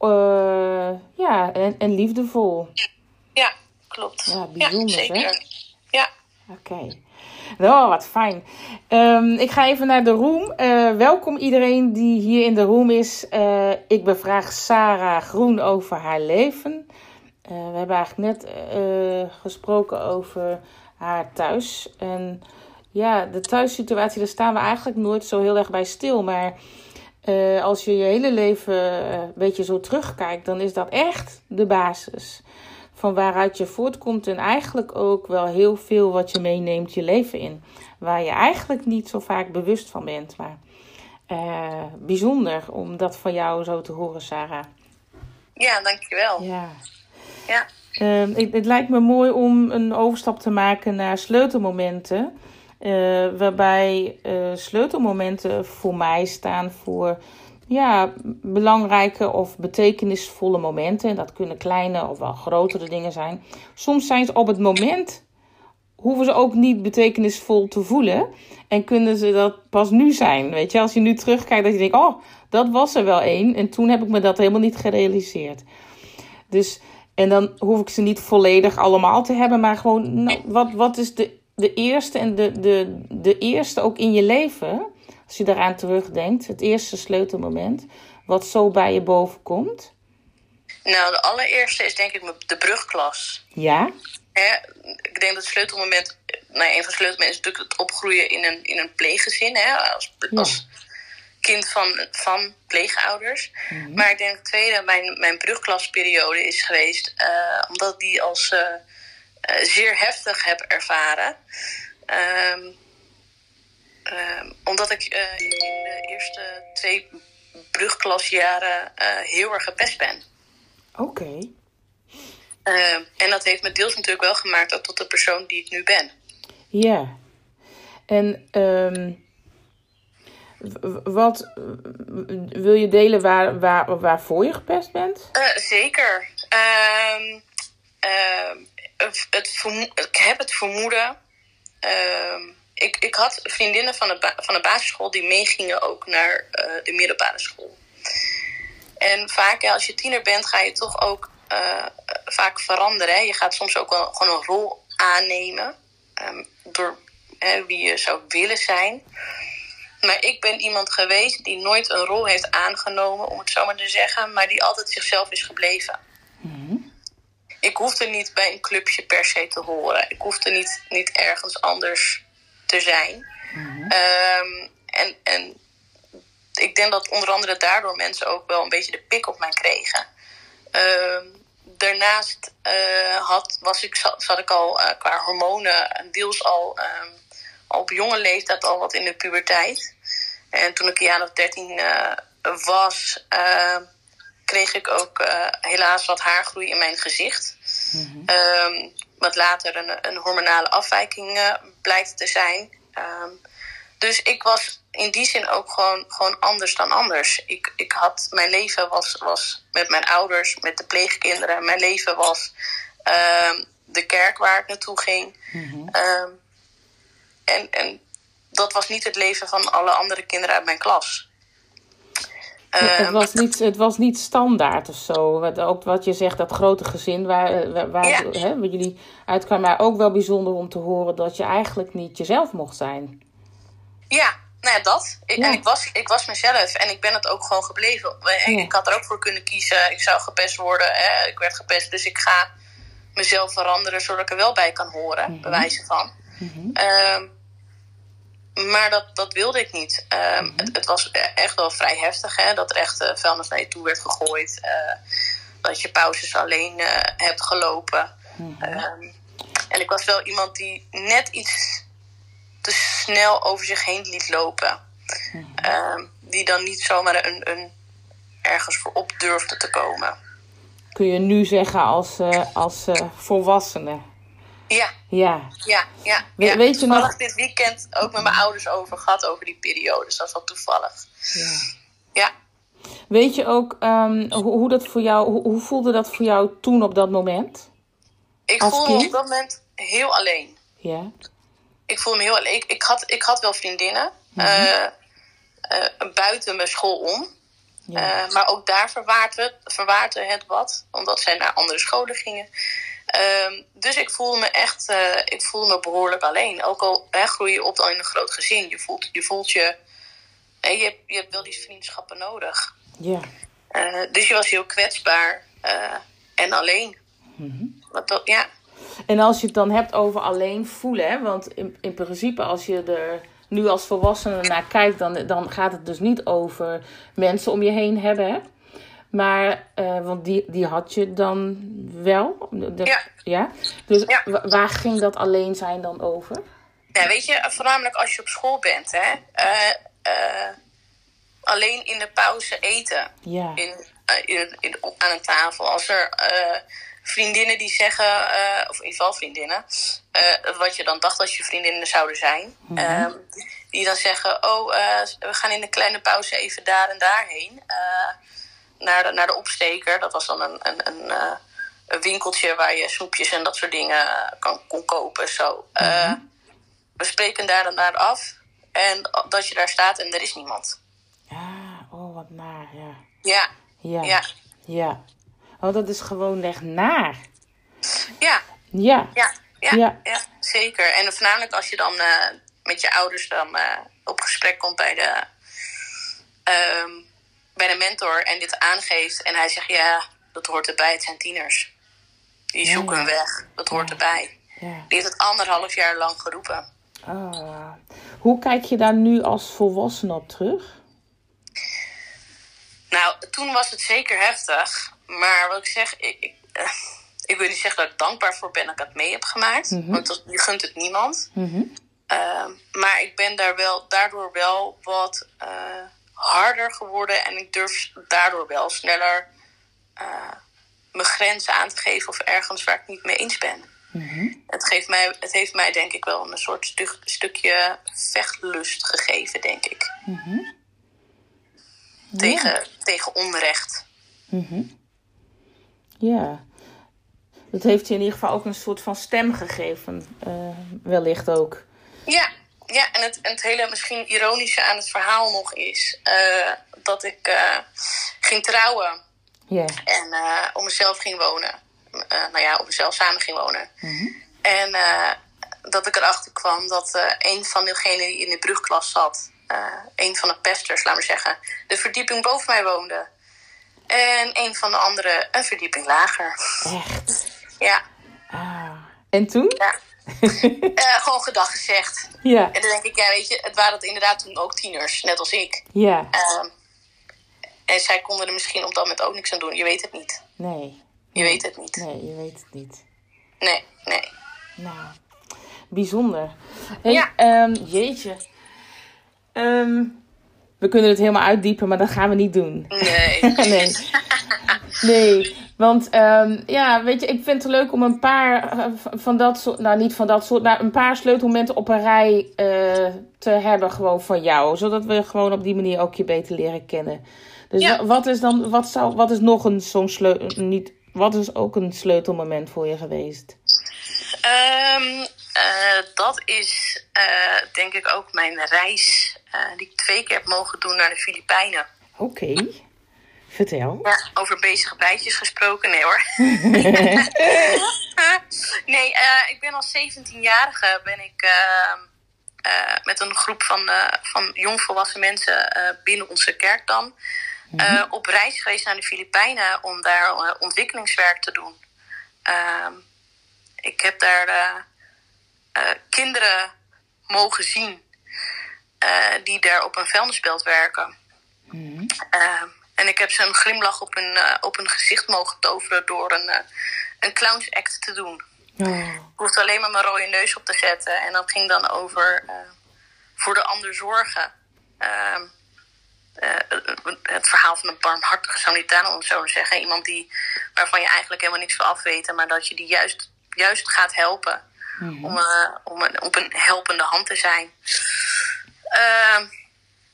eh, ja, en, en liefdevol. Ja, klopt. Ja, bijzonder, hè? Ja. Oké. Oh, wat fijn. Ehm, ik ga even naar de room. Eh, welkom iedereen die hier in de room is. Eh, ik bevraag Sarah Groen over haar leven. We hebben eigenlijk net gesproken over haar thuis. En ja, de thuissituatie, daar staan we eigenlijk nooit zo heel erg bij stil. Maar eh, als je je hele leven eh, een beetje zo terugkijkt, dan is dat echt de basis. Van waaruit je voortkomt en eigenlijk ook wel heel veel wat je meeneemt je leven in. Waar je eigenlijk niet zo vaak bewust van bent. Maar eh, bijzonder om dat van jou zo te horen, Sarah. ja, dankjewel. Ja. Ja. Ehm, het, het lijkt me mooi om een overstap te maken naar sleutelmomenten. eh, waarbij eh, sleutelmomenten voor mij staan voor ja, belangrijke of betekenisvolle momenten. En dat kunnen kleine of wel grotere dingen zijn. Soms zijn ze op het moment, hoeven ze ook niet betekenisvol te voelen. En kunnen ze dat pas nu zijn. Weet je, als je nu terugkijkt, dat je denkt: oh, dat was er wel één. En toen heb ik me dat helemaal niet gerealiseerd. Dus, en dan hoef ik ze niet volledig allemaal te hebben, maar gewoon, nou, wat, wat is de, de eerste en de, de, de eerste ook in je leven, als je daaraan terugdenkt, het eerste sleutelmoment, wat zo bij je boven komt? Nou, de allereerste is denk ik de brugklas. Ja? Hè, ik denk dat het sleutelmoment, nou ja, een van de sleutelmomenten is natuurlijk het opgroeien in een, in een pleeggezin. Hè, als, Ja. Kind van, van pleegouders. Maar ik denk het tweede, mijn, mijn brugklasperiode is geweest, eh, omdat ik die als eh, eh, zeer heftig heb ervaren. Ehm, ehm, omdat ik in de eerste twee brugklasjaren heel erg gepest ben. Oké. Eh, en dat heeft me deels natuurlijk wel gemaakt tot de persoon die ik nu ben. Ja. En ehm, wat wil je delen waar, waar, waarvoor je gepest bent? Eh, zeker. Ehm, ehm, het ik heb het vermoeden. ehm, ik, ik had vriendinnen van de, van de basisschool die meegingen ook naar eh, de middelbare school. En vaak, als je tiener bent, ga je toch ook eh, vaak veranderen. Hè? Je gaat soms ook wel gewoon een rol aannemen. door wie je zou willen zijn. Maar ik ben iemand geweest die nooit een rol heeft aangenomen, om het zo maar te zeggen, maar die altijd zichzelf is gebleven. Ik hoefde niet bij een clubje per se te horen. Ik hoefde niet, niet ergens anders te zijn. Ehm, en, en ik denk dat onder andere daardoor mensen ook wel een beetje de pik op mij kregen. Ehm, daarnaast eh, had, was ik, zat, zat ik al eh, qua hormonen deels al, ehm, al op jonge leeftijd al wat in de puberteit. En toen ik een jaar of dertien eh, was, eh, kreeg ik ook eh, helaas wat haargroei in mijn gezicht. Ehm, wat later een, een hormonale afwijking blijkt te zijn. Ehm, dus ik was in die zin ook gewoon, gewoon anders dan anders. Ik, ik had, mijn leven was, was met mijn ouders, met de pleegkinderen. Mijn leven was ehm, de kerk waar ik naartoe ging. Ehm, en, en dat was niet het leven van alle andere kinderen uit mijn klas. het, Ehm, was niet, het was niet standaard of zo. Wat, ook wat je zegt, dat grote gezin waar, waar, waar, Ja. hè, waar jullie uitkwamen. Maar ook wel bijzonder om te horen dat je eigenlijk niet jezelf mocht zijn. Ja, nou ja, dat. Ik, Ja. En ik was, ik was mezelf en ik ben het ook gewoon gebleven. En. Ik had er ook voor kunnen kiezen. Ik zou gepest worden. Hè? Ik werd gepest, dus ik ga mezelf veranderen zodat ik er wel bij kan horen, Mhm. bij wijze van. Mhm. Ehm, maar dat, dat wilde ik niet. Ehm, Mhm. het, het was echt wel vrij heftig, hè, dat er echt eh, vuilnis naar je toe werd gegooid. eh, dat je pauzes alleen eh, hebt gelopen. Mhm. Ehm, en ik was wel iemand die net iets te snel over zich heen liet lopen. Mhm. Ehm, die dan niet zomaar een, een, ergens voor op durfde te komen. Kun je nu zeggen als, als volwassene? Ja, Ja. ja, ja. We- ja. weet je nog- Toevallig dit weekend ook met mijn ouders over gehad, over die periode. Dus dat is wel toevallig. ja. Ja. Weet je ook ehm, hoe, hoe dat voor jou, hoe, hoe voelde dat voor jou toen op dat moment? Ik Als voelde me op dat moment heel alleen. Ja. Ik voelde me heel alleen. Ik, ik, had, ik had wel vriendinnen. Mhm. eh, eh, buiten mijn school om. Ja. Eh, maar ook daar verwaarde, verwaarde het wat. Omdat zij naar andere scholen gingen. Ehm, dus ik voelde me echt eh, ik voelde me behoorlijk alleen. Ook al hè, groei je op dan in een groot gezin. Je voelt je, voelt je, hè, je, hebt, je hebt wel die vriendschappen nodig. ja. Eh, dus je was heel kwetsbaar eh, en alleen. Wat dat, ja. En als je het dan hebt over alleen voelen, hè? want in, in principe als je er nu als volwassene naar kijkt, dan, dan gaat het dus niet over mensen om je heen hebben. Hè? Maar, eh, want die, die had je dan wel. De- Ja. ja? Dus Ja. waar ging dat alleen zijn dan over? Ja, weet je, voornamelijk als je op school bent, hè. eh, eh, alleen in de pauze eten. Ja. In, in, aan een tafel. Als er vriendinnen die zeggen, of in ieder geval vriendinnen, wat je dan dacht dat je vriendinnen zouden zijn. ehm, die dan zeggen, oh, we gaan in de kleine pauze even daar en daarheen. Eh, naar, de, naar de opsteker. Dat was dan een, een, een, eh, een winkeltje waar je snoepjes en dat soort dingen kan, kon kopen. Zo. Eh, we spreken daar dan naar af. En dat je daar staat en er is niemand. Ja, oh wat naar, ja. Ja, Ja. ja, Ja. Oh, dat is gewoon echt naar. ja, Ja. ja, ja, Ja. ja. zeker. En voornamelijk als je dan eh, met je ouders dan eh, op gesprek komt bij de, ehm, bij de mentor en dit aangeeft. En hij zegt, ja, dat hoort erbij, het zijn tieners. Die Ja, zoeken een weg, dat hoort Ja. erbij. ja. Die heeft het anderhalf jaar lang geroepen. Ah. Hoe kijk je daar nu als volwassene op terug? Nou, toen was het zeker heftig. Maar wat ik zeg, ik, ik, eh, ik wil niet zeggen dat ik dankbaar voor ben dat ik het mee heb gemaakt. Mhm. Want dat, je gunt het niemand. Ehm, maar ik ben daar wel, daardoor wel wat eh, harder geworden. En ik durf daardoor wel sneller eh, mijn grenzen aan te geven. Of ergens waar ik niet mee eens ben. Mhm. Het, geeft mij, het heeft mij denk ik wel een soort stu- stukje vechtlust gegeven, denk ik. Mhm. Tegen, tegen onrecht. Mhm. Ja. Dat heeft je in ieder geval ook een soort van stem gegeven. eh, wellicht ook. Ja, ja en, het, en het hele misschien ironische aan het verhaal nog is eh, dat ik eh, ging trouwen en eh op mezelf ging wonen. Nou ja, op mezelf samen ging wonen. Mhm. En dat ik erachter kwam dat een van degenen die in de brugklas zat, een van de pesters, laat maar zeggen, de verdieping boven mij woonde. En een van de anderen een verdieping lager. Echt. Ja, Ah. En toen? ja. Eh, gewoon gedag gezegd. Ja. En dan denk ik, ja, weet je, het waren het inderdaad toen ook tieners, net als ik. Ja. Ehm, en zij konden er misschien op dat moment ook niks aan doen. Je weet het niet. Nee. Je weet het niet. Nee, je weet het niet. Nee, nee. Nou, bijzonder. Hey, Ja. ehm, jeetje. Ehm, we kunnen het helemaal uitdiepen, maar dat gaan we niet doen. Nee. nee. Nee, want ehm, ja, weet je, ik vind het leuk om een paar eh, van dat soort, nou niet van dat soort, maar een paar sleutelmomenten op een rij eh, te hebben gewoon van jou. Zodat we gewoon op die manier ook je beter leren kennen. Dus Ja. wat is dan, wat zou, wat is nog een zo'n sleutel, niet, wat is ook een sleutelmoment voor je geweest? Ehm, eh, dat is eh, denk ik ook mijn reis eh, die ik twee keer heb mogen doen naar de Filipijnen. Oké, vertel. Ja, over bezige bijtjes gesproken, nee hoor. nee, ik ben als 17-jarige ben ik met een groep van, van jongvolwassen mensen binnen onze kerk dan eh, op reis geweest naar de Filipijnen om daar ontwikkelingswerk te doen. Ehm, ik heb daar kinderen mogen zien eh, die daar op een vuilnisbelt werken. Mhm. Eh, en ik heb ze een glimlach op hun, eh, op hun gezicht mogen toveren door een, eh, een clownsact te doen. Oh. Ik hoefde alleen maar mijn rode neus op te zetten. En dat ging dan over eh, voor de ander zorgen. Ehm, eh, het verhaal van een barmhartige Samaritaan, om het zo te zeggen. Iemand die, waarvan je eigenlijk helemaal niks van af weet. Maar dat je die juist, juist gaat helpen. Om, eh, om een, op een helpende hand te zijn. Ehm,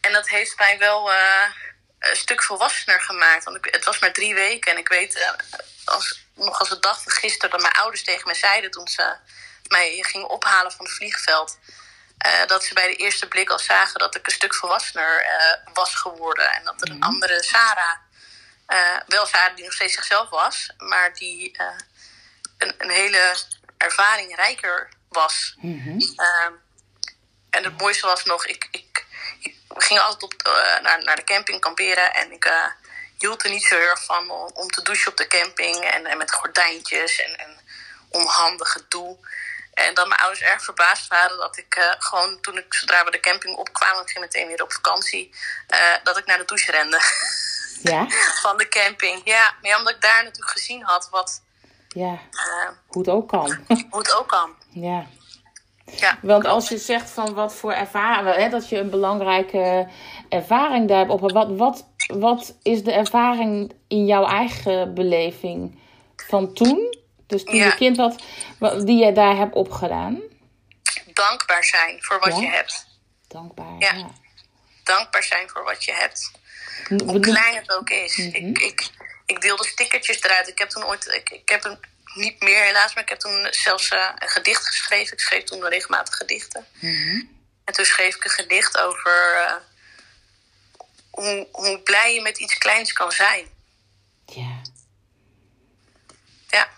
en dat heeft mij wel eh, een stuk volwassener gemaakt. Want ik, het was maar drie weken. En ik weet eh, als, nog als de dag van gisteren dat mijn ouders tegen me zeiden toen ze mij gingen ophalen van het vliegveld. dat ze bij de eerste blik al zagen dat ik een stuk volwassener was geworden. En dat er een andere Sarah, wel Sarah die nog steeds zichzelf was, maar die een, een hele ervaring rijker was. Ehm, en het mooiste was nog, ik, ik, gingen altijd op, eh, naar, naar de camping kamperen. En ik eh, hield er niet zo heel erg van om, om te douchen op de camping. En, en met gordijntjes en, en onhandig gedoe. En dat mijn ouders erg verbaasd waren dat ik eh, gewoon toen ik zodra we de camping opkwamen, ik ging meteen weer op vakantie, dat ik naar de douche rende Ja, van de camping. Ja, maar ja, omdat ik daar natuurlijk gezien had wat, ja, eh, hoe het ook kan. hoe het ook kan. ja. Ja. Want als je zegt van wat voor ervaring, hè, dat je een belangrijke ervaring daar hebt op, wat, wat, wat is de ervaring in jouw eigen beleving van toen? Dus toen Ja. je kind wat, wat- die je daar hebt opgedaan? Dankbaar zijn voor wat Ja. je hebt. Dankbaar. Ja. Dankbaar zijn voor wat je hebt. Hoe klein het ook is. Mhm. ik, ik, ik deelde stickertjes eruit. Ik heb toen ooit, ik, ik heb hem niet meer helaas, maar ik heb toen zelfs eh, een gedicht geschreven. Ik schreef toen regelmatig gedichten. Mhm. En toen schreef ik een gedicht over eh, hoe, hoe blij je met iets kleins kan zijn. Ja. Ja,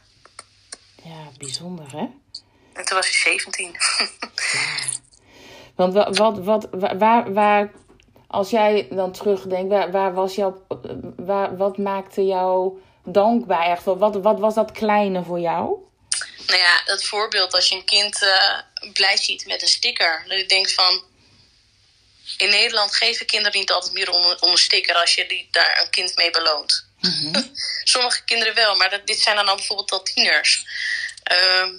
ja, bijzonder hè? en toen was hij 17. Want wat, wat, wat, wa- waar, waar, als jij dan terugdenkt, waar, waar was jouw, waar, wat maakte jou dankbaar? Echt? Wat, wat was dat kleine voor jou? nou ja, dat voorbeeld als je een kind eh, blij ziet met een sticker. Dat je denkt van... In Nederland geven kinderen niet altijd meer om, een- om een sticker als je die, daar een kind mee beloont. Sommige kinderen wel, maar dat, dit zijn dan al bijvoorbeeld al tieners. Ehm,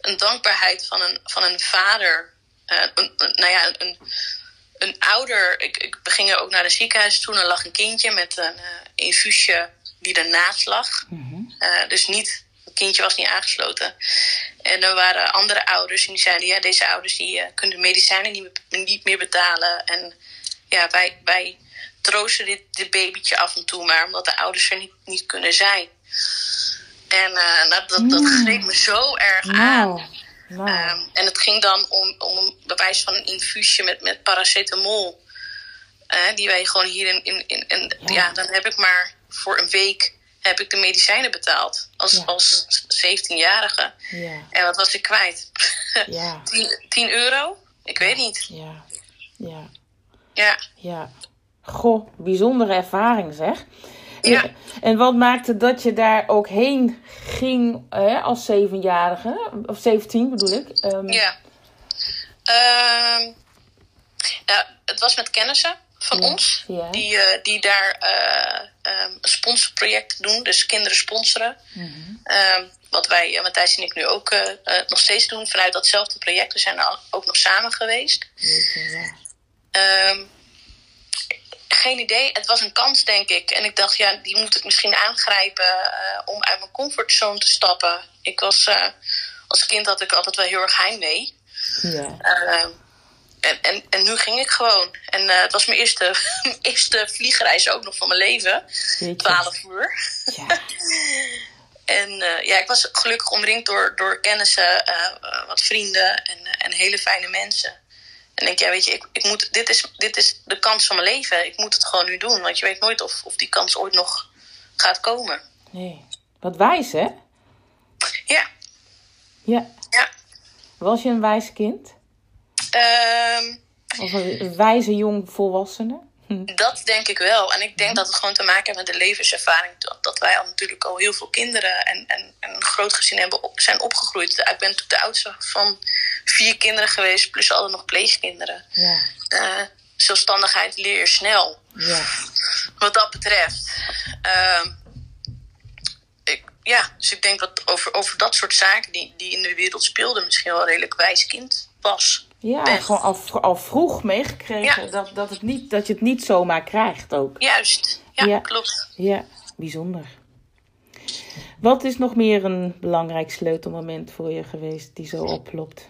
een dankbaarheid van een, van een vader. Eh, een- nou ja, een, een ouder. Ik, ik we gingen ook naar een ziekenhuis toen. Er lag een kindje met een eh, infuusje die ernaast lag. Eh, dus niet, het kindje was niet aangesloten. En er waren andere ouders en die zeiden: ja, deze ouders die, eh, kunnen de medicijnen niet, meer- niet meer betalen. En ja, wij, wij troosten dit, dit babytje af en toe maar, omdat de ouders er niet, niet kunnen zijn. En nou, dat, dat greep me zo erg aan. Ehm, en het ging dan om, om een bewijs van een infuusje met, met paracetamol. Eh, die wij gewoon hier in. in, in, in- ja. dan heb ik maar voor een week heb ik de medicijnen betaald. Als, Ja. als 17-jarige. ja, En wat was ik kwijt? ja, 10, 10 euro? Ik weet niet. ja, ja, Ja. ja. Goh, bijzondere ervaring zeg. Ja. En- wat maakte dat je daar ook heen ging hè, als zevenjarige? Of 17 bedoel ik. Ehm, Ja. Ja, het was met kennissen van Ja, ons. ja. Die, eh, die daar ehm, een sponsorproject doen. Dus kinderen sponsoren. Mhm. Ehm, wat wij, eh, Matthijs en ik nu ook nog steeds doen. Vanuit datzelfde project. We zijn er ook nog samen geweest. Ja. Geen idee. Het was een kans, denk ik. En ik dacht, ja, die moet ik misschien aangrijpen eh, om uit mijn comfortzone te stappen. Ik was, eh, als kind had ik altijd wel heel erg heimwee. Ja. Ehm, en, en, en nu ging ik gewoon. En eh, het was mijn eerste, mijn eerste vliegreis ook nog van mijn leven. 12 uur. Ja. En eh, ja, ik was gelukkig omringd door, door kennissen, eh, eh, wat vrienden en, eh, en hele fijne mensen. En denk, ja, weet je, ik, ik moet, dit, is, dit is de kans van mijn leven. Ik moet het gewoon nu doen, want je weet nooit of, of die kans ooit nog gaat komen. Nee. Wat wijs, hè? Ja, Ja. ja. Was je een wijs kind? Ehm, Of een wijze jong volwassene? Dat denk ik wel. En ik denk dat het gewoon te maken heeft met de levenservaring. Dat, wij al natuurlijk al heel veel kinderen en, en, en een groot gezin hebben op, zijn opgegroeid. Ik ben natuurlijk de oudste van vier kinderen geweest, plus alle nog pleegkinderen. Ja. Eh, zelfstandigheid leer je snel. Ja. Wat dat betreft. Ehm, ik, ja, dus ik denk dat over, over dat soort zaken die, die in de wereld speelden, misschien wel een redelijk wijs kind was. Ja, gewoon al, al vroeg meegekregen Ja. dat, dat, het niet, dat je het niet zomaar krijgt ook. Juist, ja, Ja. klopt. Ja, bijzonder. Wat is nog meer een belangrijk sleutelmoment voor je geweest die zo oplopt?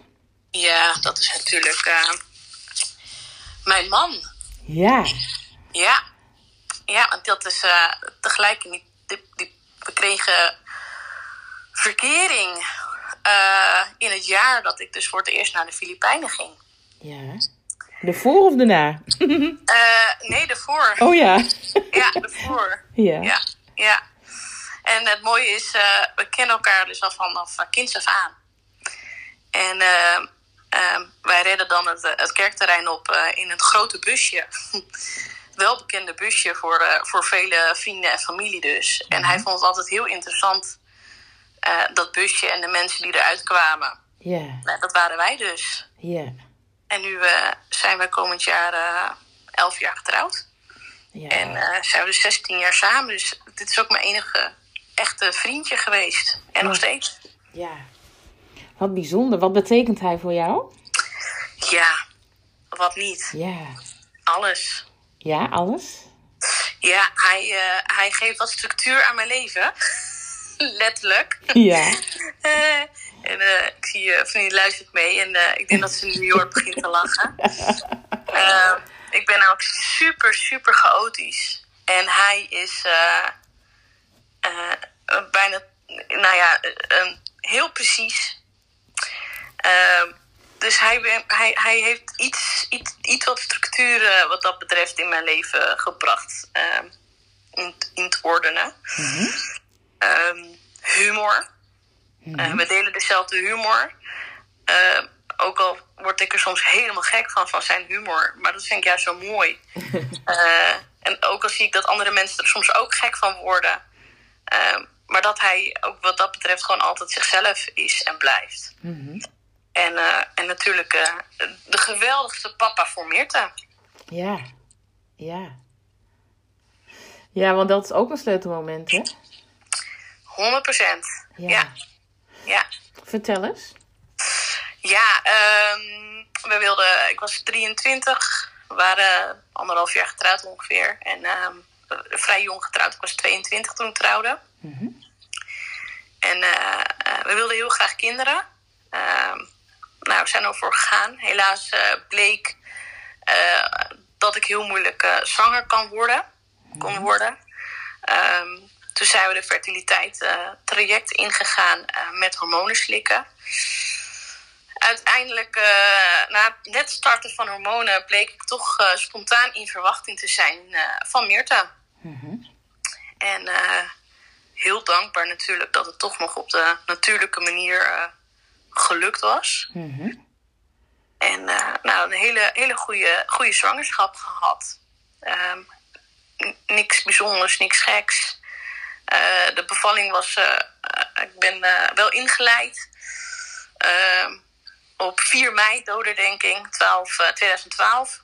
Ja, dat is natuurlijk eh, mijn man. Ja, Ja, ja want dat is eh, tegelijk. Die, die, we kregen verkering eh, in het jaar dat ik dus voor het eerst naar de Filipijnen ging. ja. De voor of de na? Eh, nee, daarvoor. Oh ja. Ja, daarvoor. Ja. Ja, ja. En het mooie is, eh, we kennen elkaar dus al vanaf kinds af aan. En wij redden dan het, het kerkterrein op in een grote busje. Welbekende busje voor, voor vele vrienden en familie dus. En hij vond het altijd heel interessant, eh, dat busje en de mensen die eruit kwamen. Ja, Nou, dat waren wij dus. ja, En nu eh, zijn wij komend jaar eh, elf jaar getrouwd. ja. En zijn we dus 16 jaar samen. Dus dit is ook mijn enige echte vriendje geweest. En nog steeds. ja. Wat bijzonder. Wat betekent hij voor jou? Ja, wat niet. Ja. Alles. Ja, alles? Ja, hij, hij geeft wat structuur aan mijn leven. Letterlijk. Ja. Eh, en eh, ik zie je vriendin luistert mee. En ik denk dat ze in New York begint te lachen. Ik ben ook super, super chaotisch. En hij is bijna, nou ja, heel precies. Eh, dus hij, hij, hij heeft iets, iets, iets wat structuur eh, wat dat betreft in mijn leven gebracht. eh, in, in het ordenen. Ehm, humor. Eh, we delen dezelfde humor. Eh, ook al word ik er soms helemaal gek van, van zijn humor. Maar dat vind ik juist zo mooi. Eh, en ook al zie ik dat andere mensen er soms ook gek van worden. Eh, maar dat hij ook wat dat betreft gewoon altijd zichzelf is en blijft. En, eh, en natuurlijk de geweldigste papa voor Meerte. Ja. Ja. Ja, want dat is ook een sleutelmoment, hè? 100 procent. Ja. Ja. ja. Vertel eens. Ja, ehm, we wilden, ik was 23, we waren anderhalf jaar getrouwd ongeveer. En ehm, vrij jong getrouwd, ik was 22 toen ik trouwde. En eh, eh, we wilden heel graag kinderen. Ehm, nou, we zijn ervoor gegaan. Helaas eh, bleek dat ik heel moeilijk zwanger kan worden, kon worden. Ehm, toen zijn we de fertiliteit eh, traject ingegaan eh, met hormonen slikken uiteindelijk, eh, na het net starten van hormonen, bleek ik toch spontaan in verwachting te zijn van Meerte. En eh, heel dankbaar natuurlijk dat het toch nog op de natuurlijke manier gelukt was. En eh, nou, een hele, hele goede, goede zwangerschap gehad. Ehm, niks bijzonders, niks geks. Eh, de bevalling was, eh, eh, ik ben wel ingeleid. Ehm, op 4 mei dodendenking 12, eh, 2012.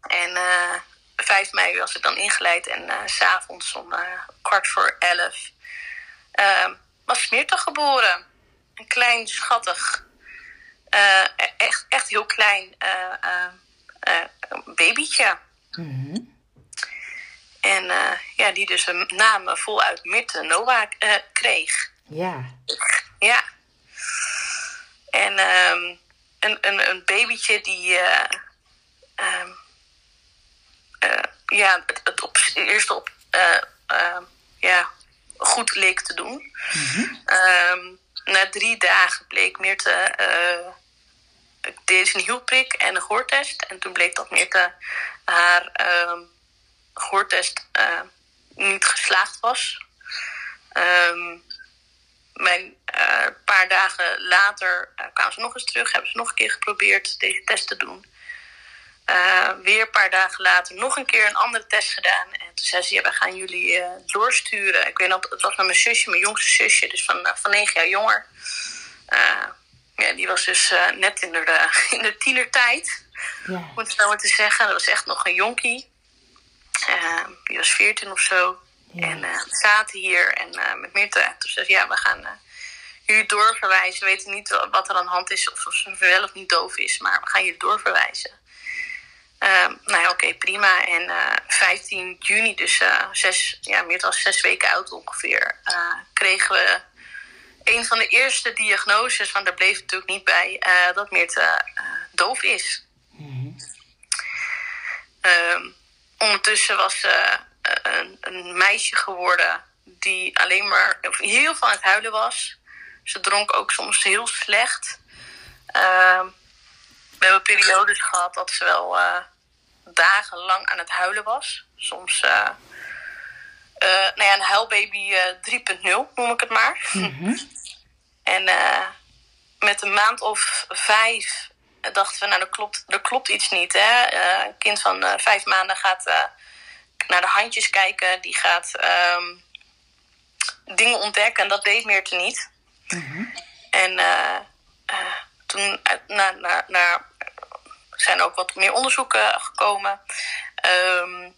En eh 5 mei was ik dan ingeleid en s s'avonds om kwart voor 11 ehm, was Meerte geboren. Een klein, schattig, eh, echt, echt heel klein babytje. En eh, ja, die dus een naam voluit Mirte Noah eh, kreeg. Ja. Ja. En ehm, een, een, een babytje die eh, ehm, eh, ja, het, het op, eerst op eh, ehm, ja, goed leek te doen. Ehm, na drie dagen bleek Meerte, eh ik deed een hielprik en een gehoortest. En toen bleek dat Meerte haar ehm gehoortest eh, niet geslaagd was. Ehm mijn eh, paar dagen later eh, kwamen ze nog eens terug, hebben ze nog een keer geprobeerd deze test te doen. Uh, weer een paar dagen later nog een keer een andere test gedaan. En toen zei ze, ja, we gaan jullie uh, doorsturen. Ik weet nog, het was met mijn zusje, mijn jongste zusje, dus van, uh, van negen jaar jonger. ja, die was dus net in de, in de tienertijd, ja. ik nou maar te zeggen. Dat was echt nog een jonkie. Die was veertien of zo. Ja. En we zaten hier en met Mirte. Toen zei ze, ja, we gaan jullie doorverwijzen. We weten niet wat er aan de hand is of, of ze wel of niet doof is, maar we gaan jullie doorverwijzen. Uh, nou ja, oké, prima. En uh, 15 juni, dus uh, zes, ja, meer dan zes weken oud ongeveer, uh, kregen we een van de eerste diagnoses, want daar bleef het natuurlijk niet bij, dat Meerte doof is. Mm-hmm. Ondertussen was ze een, een, meisje geworden die alleen maar heel veel aan het huilen was. Ze dronk ook soms heel slecht. Uh, we hebben periodes gehad dat ze wel uh, dagenlang aan het huilen was. Soms, uh, nou ja, een huilbaby 3.0 noem ik het maar. Mm-hmm. en met een maand of vijf dachten we, nou, er klopt, er klopt iets niet. Hè? een kind van vijf maanden gaat naar de handjes kijken, die gaat um, dingen ontdekken en dat deed Meerte niet. Mm-hmm. En toen na, na, na, zijn ook wat meer onderzoeken gekomen. Um,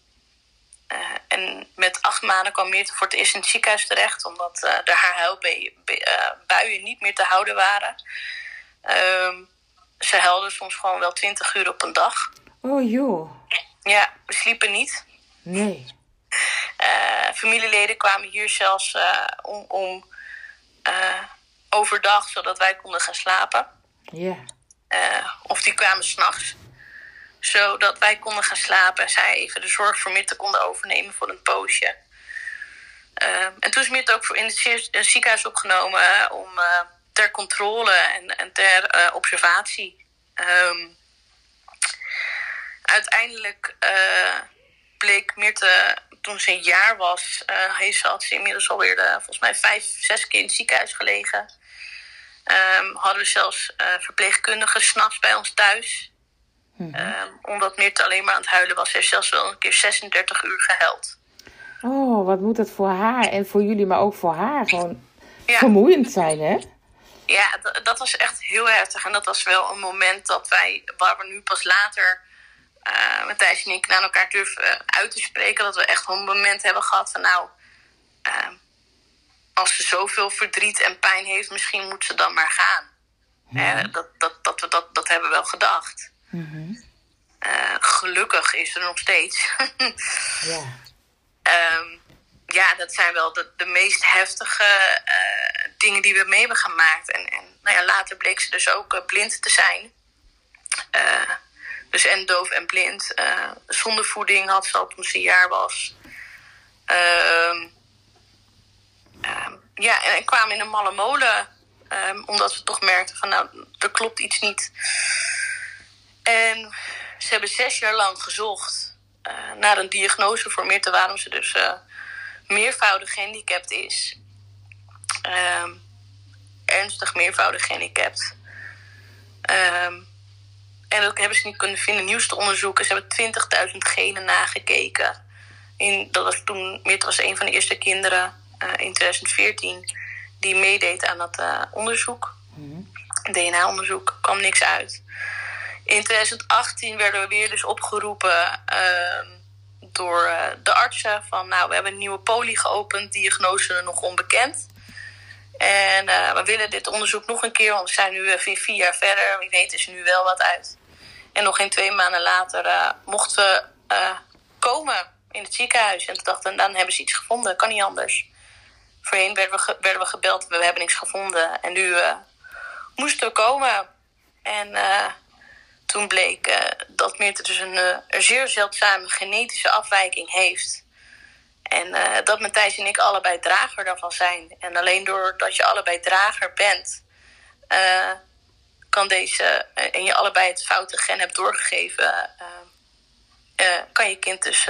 uh, en met acht maanden kwam Meerte voor het eerst in het ziekenhuis terecht, omdat de haar huilbuien niet meer te houden waren. Um, ze huilden soms gewoon wel twintig uur op een dag. Oh joh. Ja, we sliepen niet. Nee. familieleden kwamen hier zelfs om, om overdag, zodat wij konden gaan slapen. Ja. Of die kwamen s'nachts, zodat wij konden gaan slapen en zij even de zorg voor Mitte konden overnemen voor een poosje. En toen is Mitte ook in het ziekenhuis opgenomen om ter controle en, en ter observatie. Um, uiteindelijk bleek Mirte, toen ze een jaar was, heeft ze, had ze inmiddels alweer de, volgens mij vijf, zes keer in het ziekenhuis gelegen. Um, hadden we zelfs verpleegkundigen s'nachts bij ons thuis. Mm -hmm. um, omdat Mirte alleen maar aan het huilen was. Ze heeft zelfs wel een keer 36 uur gehuild. Oh, wat moet het voor haar en voor jullie, maar ook voor haar gewoon ja. vermoeiend zijn, hè? Ja, dat was echt heel heftig. En dat was wel een moment dat wij, waar we nu pas later, uh, Matthijs en ik, naar elkaar durven uit te spreken. Dat we echt een moment hebben gehad van nou, ehm, als ze zoveel verdriet en pijn heeft, misschien moet ze dan maar gaan. Ja. Uh, dat, dat, dat, dat, dat hebben we wel gedacht. Mm-hmm. Uh, gelukkig is er nog steeds. ja. Um, ja, dat zijn wel de, de meest heftige uh, dingen die we mee hebben gemaakt. En, en nou ja, later bleek ze dus ook blind te zijn. dus en doof en blind. zonder voeding had ze al toen ze een jaar was. Ehm Ehm, ja, en ik kwam in een malle molen. Um, omdat ze toch merkten van nou, er klopt iets niet. En ze hebben zes jaar lang gezocht naar een diagnose voor Mirte waarom ze dus meervoudig gehandicapt is. Um, ernstig meervoudig gehandicapt. Um, en dat hebben ze niet kunnen vinden. Nieuwste onderzoeken. Ze hebben 20.000 genen nagekeken. In, dat was toen, Mirte was een van de eerste kinderen uh, in 2014 die meedeed aan dat uh, onderzoek. Mm. DNA-onderzoek, kwam niks uit. In 2018 werden we weer dus opgeroepen uh, door uh, de artsen van nou, we hebben een nieuwe poli geopend, diagnose nog onbekend. En we willen dit onderzoek nog een keer, want we zijn nu vier, vier jaar verder. Wie weet is er nu wel wat uit. En nog geen twee maanden later mochten we komen in het ziekenhuis. En toen dachten dan hebben ze iets gevonden, kan niet anders. Voorheen werden we, werden we gebeld, we hebben niks gevonden. En nu moesten we komen. En toen bleek uh, dat Meerte dus een, een, zeer zeldzame genetische afwijking heeft. En dat Matthijs en ik allebei drager daarvan zijn. En alleen doordat je allebei drager bent, kan deze, en je allebei het foute gen hebt doorgegeven, kan je kind dus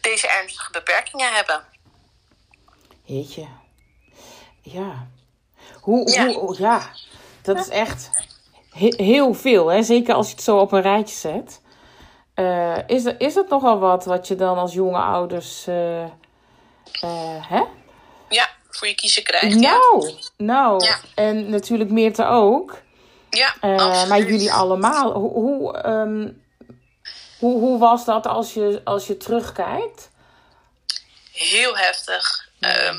deze ernstige beperkingen hebben. Jeetje. Ja. Hoe, ja. Hoe, ja, dat is echt he- heel veel, hè? zeker als je het zo op een rijtje zet. Eh, is, er, is het nogal wat wat je dan als jonge ouders. eh, eh, hè? Ja, voor je kiezen krijgt. Ja, Nou, nou. Ja. En natuurlijk Meerte ook. ja absoluut. maar jullie allemaal. Hoe, hoe, ehm, hoe, hoe was dat als je, als je terugkijkt? Heel heftig. Ehm,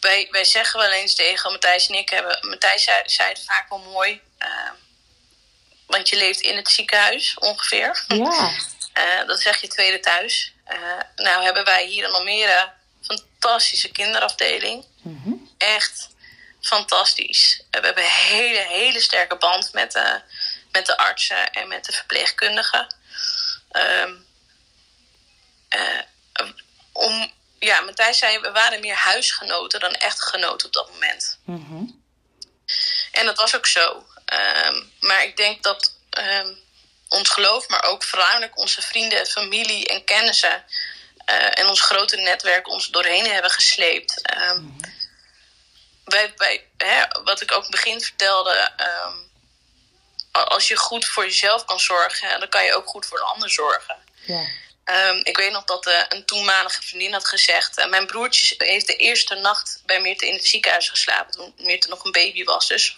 wij, wij zeggen wel eens tegen Matthijs en ik hebben. Matthijs zei, zei het vaak wel mooi. Ehm, want je leeft in het ziekenhuis ongeveer. Ja, Eh, dat zeg je tweede thuis. Eh, nou hebben wij hier in Almere een fantastische kinderafdeling. Echt fantastisch. We hebben een hele, hele sterke band met de, met de artsen en met de verpleegkundigen. Eh, om, ja, Matthijs zei, we waren meer huisgenoten dan echtgenoten op dat moment. Mhm. En dat was ook zo. Ehm, maar ik denk dat ehm, ons geloof, maar ook voornamelijk onze vrienden, familie en kennissen eh, en ons grote netwerk ons doorheen hebben gesleept. Ehm, wij, wij, hè, wat ik ook in het begin vertelde, als je goed voor jezelf kan zorgen, dan kan je ook goed voor de ander zorgen. ja. Ik weet nog dat eh, een toenmalige vriendin had gezegd... eh, mijn broertje heeft de eerste nacht bij Meerte in het ziekenhuis geslapen... toen Meerte nog een baby was dus.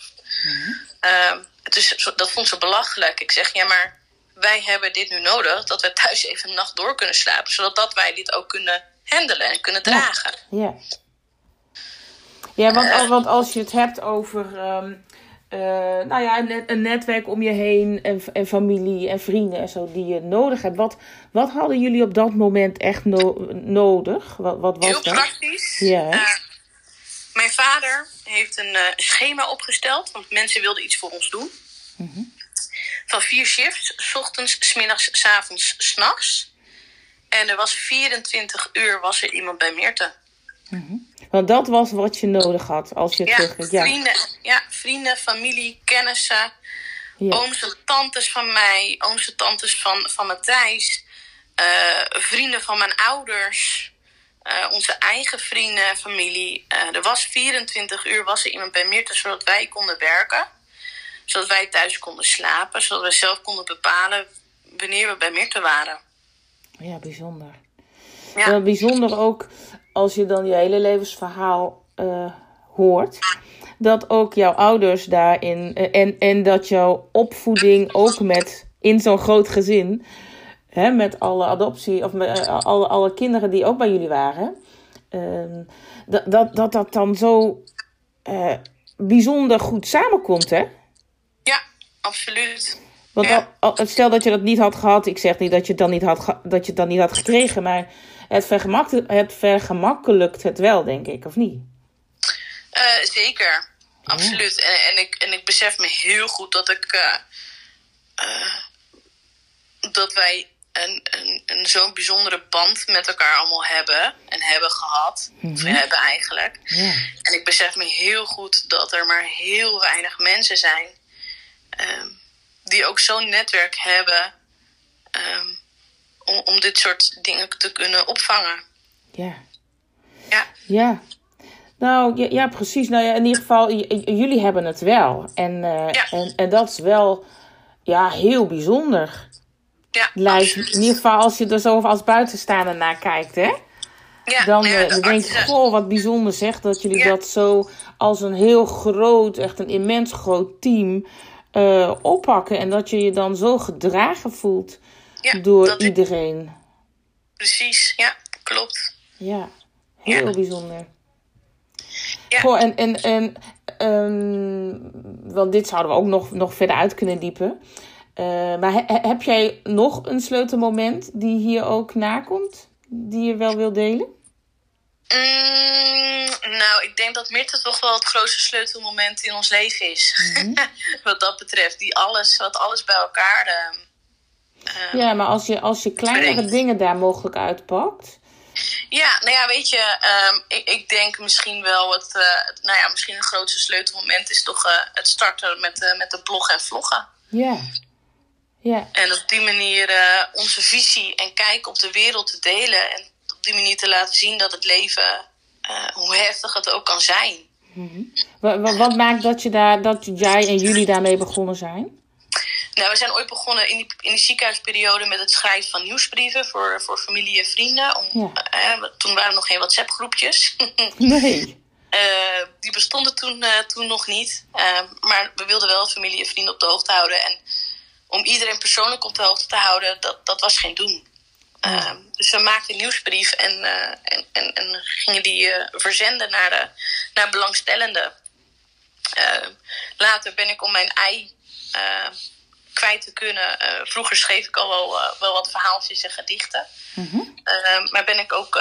Ehm, het is, zo- dat vond ze belachelijk. Ik zeg, ja, maar wij hebben dit nu nodig... dat we thuis even een nacht door kunnen slapen... zodat dat wij dit ook kunnen handelen en kunnen dragen. Ja, ja want, want als je het hebt over ehm, eh, nou ja, een, net- een netwerk om je heen en, en familie en vrienden en zo die je nodig hebt. Wat, wat hadden jullie op dat moment echt no- nodig? Wat, wat was Heel dat? praktisch. Ja. Eh, mijn vader heeft een eh, schema opgesteld, want mensen wilden iets voor ons doen. Van vier shifts, s ochtends, s middags, s avonds, s'nachts. En er was 24 uur was er iemand bij Meerte. Want dat was wat je nodig had als je Ja, terug ja. vrienden, ja, vrienden, familie, kennissen, Ja. ooms en tantes van mij, ooms en tantes van, van Matthijs, eh, vrienden van mijn ouders, eh, onze eigen vrienden en familie. Eh, er was 24 uur was er iemand bij Meerte, zodat wij konden werken. Zodat wij thuis konden slapen, zodat we zelf konden bepalen wanneer we bij Meerte waren. ja, bijzonder. Ja. Wel bijzonder ook als je dan je hele levensverhaal eh, hoort. Dat ook jouw ouders daarin. eh, en, en dat jouw opvoeding ook met. in zo'n groot gezin. Hè, met alle adoptie. of met, eh, alle, alle kinderen die ook bij jullie waren. ehm, dat, dat, dat dat dan zo. eh, bijzonder goed samenkomt, hè? Ja, absoluut. Want Ja. al- al- stel dat je dat niet had gehad, ik zeg niet dat je het dan niet had, ge- dat je het dan niet had gekregen, maar het, vergemak, het vergemakkelijkt het wel, denk ik, of niet? Eh, zeker, absoluut. En, en, ik, en ik besef me heel goed dat ik. dat wij een, een, een zo'n bijzondere band met elkaar allemaal hebben. En hebben gehad. Of hebben eigenlijk. En ik besef me heel goed dat er maar heel weinig mensen zijn. ehm, die ook zo'n netwerk hebben. ehm, om, om dit soort dingen te kunnen opvangen. Ja. Ja, Ja. Nou, ja, ja, precies. Nou ja, in ieder geval, jullie hebben het wel. En, eh, Ja. en, en dat is wel, ja, heel bijzonder. Ja Lijkt, in ieder geval als je er zo als buitenstaander naar kijkt, hè? Ja, Dan, ja, eh, de denk je, goh, wat bijzonder zeg dat jullie Ja. dat zo als een heel groot, echt een immens groot team eh, oppakken. En dat je je dan zo gedragen voelt door iedereen. Precies, ja, klopt. Ja, heel bijzonder. Ja. Goh, en, en, en ehm, want dit zouden we ook nog, nog verder uit kunnen diepen. Eh, maar he- he- heb jij nog een sleutelmoment die hier ook nakomt? Die je wel wil delen? Mm, nou, ik denk dat Mirte toch wel het grootste sleutelmoment in ons leven is. Mhm. wat dat betreft. Die alles, wat alles bij elkaar. ehm, ehm, Ja, maar als je, als je kleinere Brengt. dingen daar mogelijk uitpakt. Ja, nou ja, weet je, ehm, ik, ik denk misschien wel het, eh, het- nou ja, misschien het grootste sleutelmoment is toch eh, het starten met, met de blog en vloggen. Ja. Ja, En op die manier eh, onze visie en kijk op de wereld te delen. En op die manier te laten zien dat het leven, eh, hoe heftig het ook kan zijn, Wa- wa- Wat maakt dat, je daar, dat jij en jullie daarmee begonnen zijn? Nou, we zijn ooit begonnen in die, in die ziekenhuisperiode met het schrijven van nieuwsbrieven voor, voor familie en vrienden. Om, Ja. eh, toen waren er nog geen WhatsApp-groepjes. Nee. Die bestonden toen, toen nog niet. Maar we wilden wel familie en vrienden op de hoogte houden. En om iedereen persoonlijk op de hoogte te houden, dat, dat was geen doen. Eh, dus we maakten een nieuwsbrief en, eh, en, en, en gingen die eh, verzenden naar, de, naar belangstellenden. Eh, later ben ik om mijn ei eh, kwijt te kunnen. eh, vroeger schreef ik al wel, wel wat verhaaltjes en gedichten. Eh, maar ben ik ook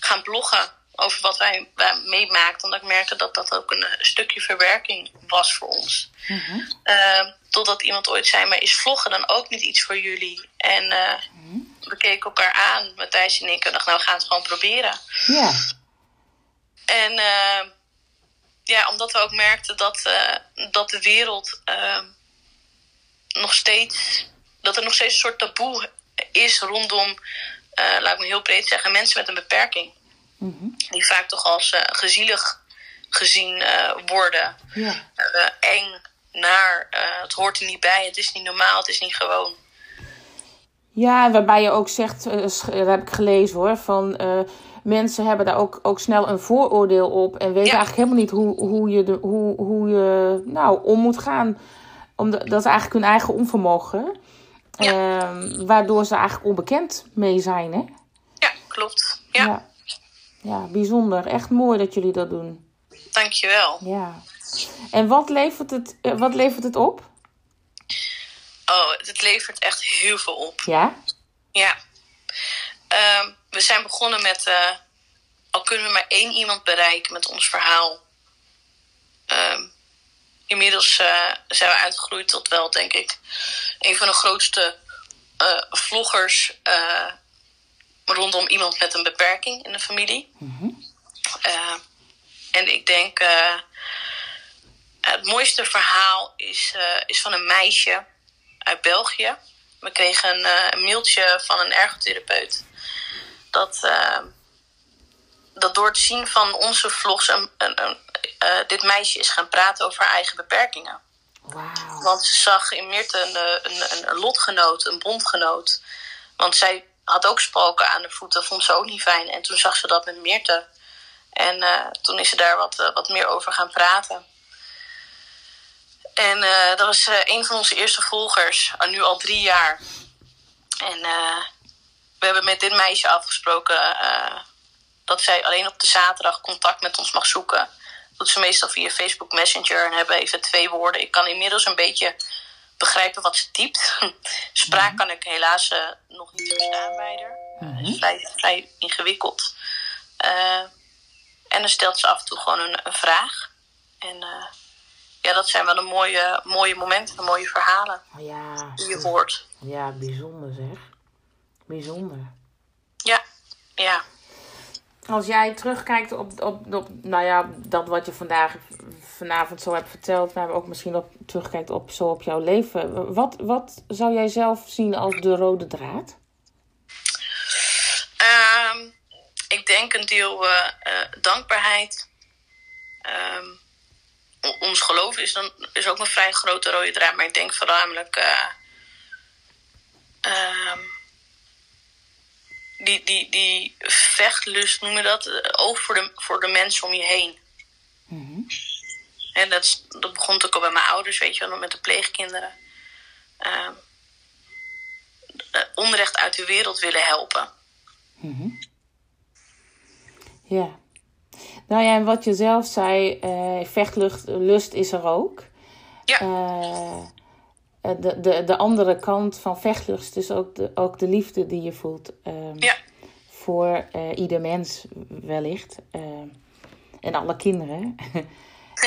gaan bloggen over wat wij, wij meemaakten. Omdat ik merkte dat dat ook een stukje verwerking was voor ons. Eh, totdat iemand ooit zei, maar is vloggen dan ook niet iets voor jullie? En eh, we keken elkaar aan, Matthijs en ik. En dacht, nou we gaan het gewoon proberen. Ja. En eh, ja, omdat we ook merkten dat, eh, dat de wereld eh, nog steeds, dat er nog steeds een soort taboe is rondom, eh, laat ik me heel breed zeggen, mensen met een beperking. Die vaak toch als eh, gezielig gezien eh, worden. Ja. Eh, eng, naar, het hoort er niet bij, het is niet normaal, het is niet gewoon. Ja, waarbij je ook zegt, dat heb ik gelezen hoor, van mensen hebben daar ook, ook snel een vooroordeel op en weten Ja. eigenlijk helemaal niet hoe, hoe, je, de, hoe, hoe je nou, om moet gaan. Omdat, dat is eigenlijk hun eigen onvermogen. Ehm, waardoor ze eigenlijk onbekend mee zijn, hè? Ja, klopt. Ja, ja. Ja, bijzonder. Echt mooi dat jullie dat doen. dankjewel. Ja. En wat levert het, eh, wat levert het op? Oh, het levert echt heel veel op. Ja? Ja. Ehm, we zijn begonnen met, eh, al kunnen we maar één iemand bereiken met ons verhaal. Ehm, inmiddels eh, zijn we uitgegroeid tot wel, denk ik, een van de grootste vloggers rondom iemand met een beperking in de familie. Eh, en ik denk, eh, het mooiste verhaal is, eh, is van een meisje uit België. We kregen een, eh, een mailtje van een ergotherapeut. Dat, eh, dat door het zien van onze vlogs een, een, een, eh, dit meisje is gaan praten over haar eigen beperkingen. Wauw. Want ze zag in eh, een, een, een lotgenoot, een bondgenoot. Want zij had ook spalken aan de voeten, vond ze ook niet fijn. En toen zag ze dat met Mirte. En eh, toen is ze daar wat, eh, wat meer over gaan praten. En eh, dat was een van onze eerste volgers, nu al drie jaar. En we hebben met dit meisje afgesproken dat zij alleen op de zaterdag contact met ons mag zoeken. doet ze meestal via Facebook Messenger en hebben even twee woorden. Ik kan inmiddels een beetje begrijpen wat ze typt. Spraak kan ik helaas eh, nog niet verstaan bij haar. Het is vrij, vrij ingewikkeld. Eh, en dan stelt ze af en toe gewoon een, een vraag. En eh, ja, dat zijn wel de mooie, mooie momenten, mooie verhalen Oh Ja, die je hoort. ja, bijzonder zeg. Bijzonder. Ja, ja. Als jij terugkijkt op, op, op nou ja, dat wat je vandaag, vanavond zo hebt verteld, maar ook misschien op, terugkijkt op, zo op jouw leven. Wat, wat zou jij zelf zien als de rode draad? Ehm, ik denk een deel eh, eh, dankbaarheid. Ehm, ons geloof is, dan, is ook een vrij grote rode draad, maar ik denk voornamelijk eh, ehm, die, die, die vechtlust, noem je dat, oog voor de, voor de mensen om je heen. En dat, dat begon natuurlijk al bij mijn ouders, weet je wel, met de pleegkinderen. Ehm, eh, onrecht uit de wereld willen helpen. Ja. Nou ja, en wat je zelf zei, eh vechtlust lust is er ook. Ja. Eh, de, de, de andere kant van vechtlust is ook de, ook de liefde die je voelt. ehm, Ja, voor ieder mens wellicht. eh, en alle kinderen.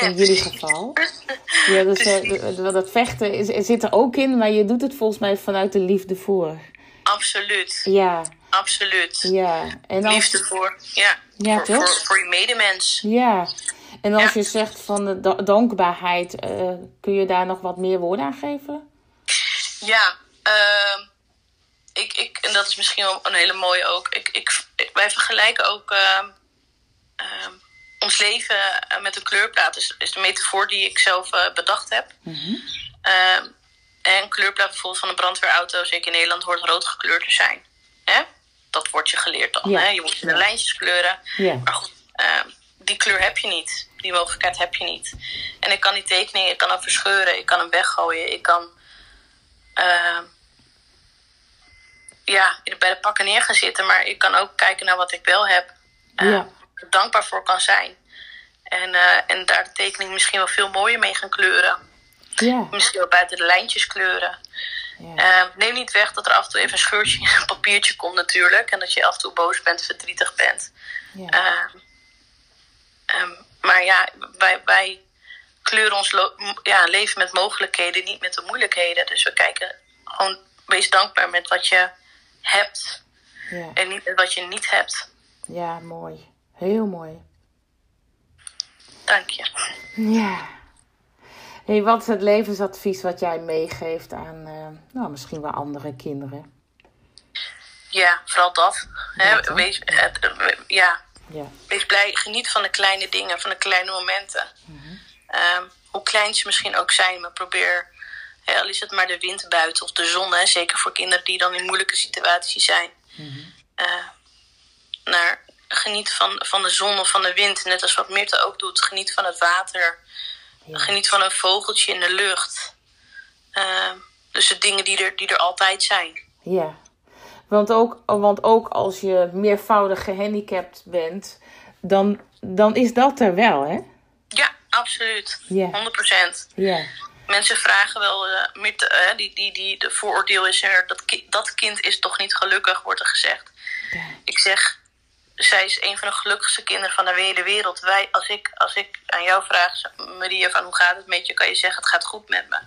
in jullie geval. Ja, dus eh, dat vechten is, zit er ook in, maar je doet het volgens mij vanuit de liefde voor. absoluut. Ja, Absoluut. ja. En als, Liefde voor, ja, Ja, voor, toch? voor, voor je medemens. Ja. En als Ja. je zegt van de da- dankbaarheid, eh, kun je daar nog wat meer woorden aan geven? Ja, ehm, ik, ik, en dat is misschien wel een hele mooie ook. Ik, ik, wij vergelijken ook ehm, ehm, ons leven eh, met een kleurplaat is, is de metafoor die ik zelf eh, bedacht heb. Ehm, en een kleurplaat bijvoorbeeld van een brandweerauto, zeker in Nederland, hoort rood gekleurd te zijn. Hè? Dat wordt je geleerd dan. Ja. Hè? Je moet de lijntjes kleuren. Ja. Maar goed, ehm, die kleur heb je niet. Die mogelijkheid heb je niet. En ik kan die tekening, ik kan hem verscheuren, ik kan hem weggooien, ik kan ehm, ja, bij de pakken neer gaan zitten. Maar ik kan ook kijken naar wat ik wel heb. Ja. Dankbaar voor kan zijn. En, eh, en daar de tekening misschien wel veel mooier mee gaan kleuren. Misschien wel buiten de lijntjes kleuren. Ja. Eh, neem niet weg dat er af en toe even een scheurtje in een papiertje komt natuurlijk. En dat je af en toe boos bent, verdrietig bent. Ehm, ehm, maar ja, wij, wij kleuren ons ja, leven met mogelijkheden, niet met de moeilijkheden. Dus we kijken gewoon, wees dankbaar met wat je hebt en niet met wat je niet hebt. ja, mooi. Heel mooi. Dank je. Ja. Hey, wat is het levensadvies wat jij meegeeft aan eh, nou, misschien wel andere kinderen? Ja, vooral dat. Hè, wees, het, eh, ja, Ja. wees blij, geniet van de kleine dingen, van de kleine momenten. Ehm, hoe klein ze misschien ook zijn, maar probeer, hè, al is het maar de wind buiten of de zon, hè, zeker voor kinderen die dan in moeilijke situaties zijn. Eh, naar, geniet van, van de zon of van de wind, net als wat Mirte ook doet. Geniet van het water, Ja. geniet van een vogeltje in de lucht. Ehm, dus de dingen die er, die er altijd zijn. Ja. Want ook, want ook als je meervoudig gehandicapt bent, dan, dan is dat er wel, hè? Ja, absoluut. Ja. 100%. Ja. Mensen vragen wel, eh, met, eh, die, die, die, de vooroordeel is er, dat, ki- dat kind is toch niet gelukkig, wordt er gezegd. Ja. Ik zeg, zij is een van de gelukkigste kinderen van de hele wereld. Wij, als ik, als ik aan jou vraag, Maria, van hoe gaat het met je, kan je zeggen, het gaat goed met me.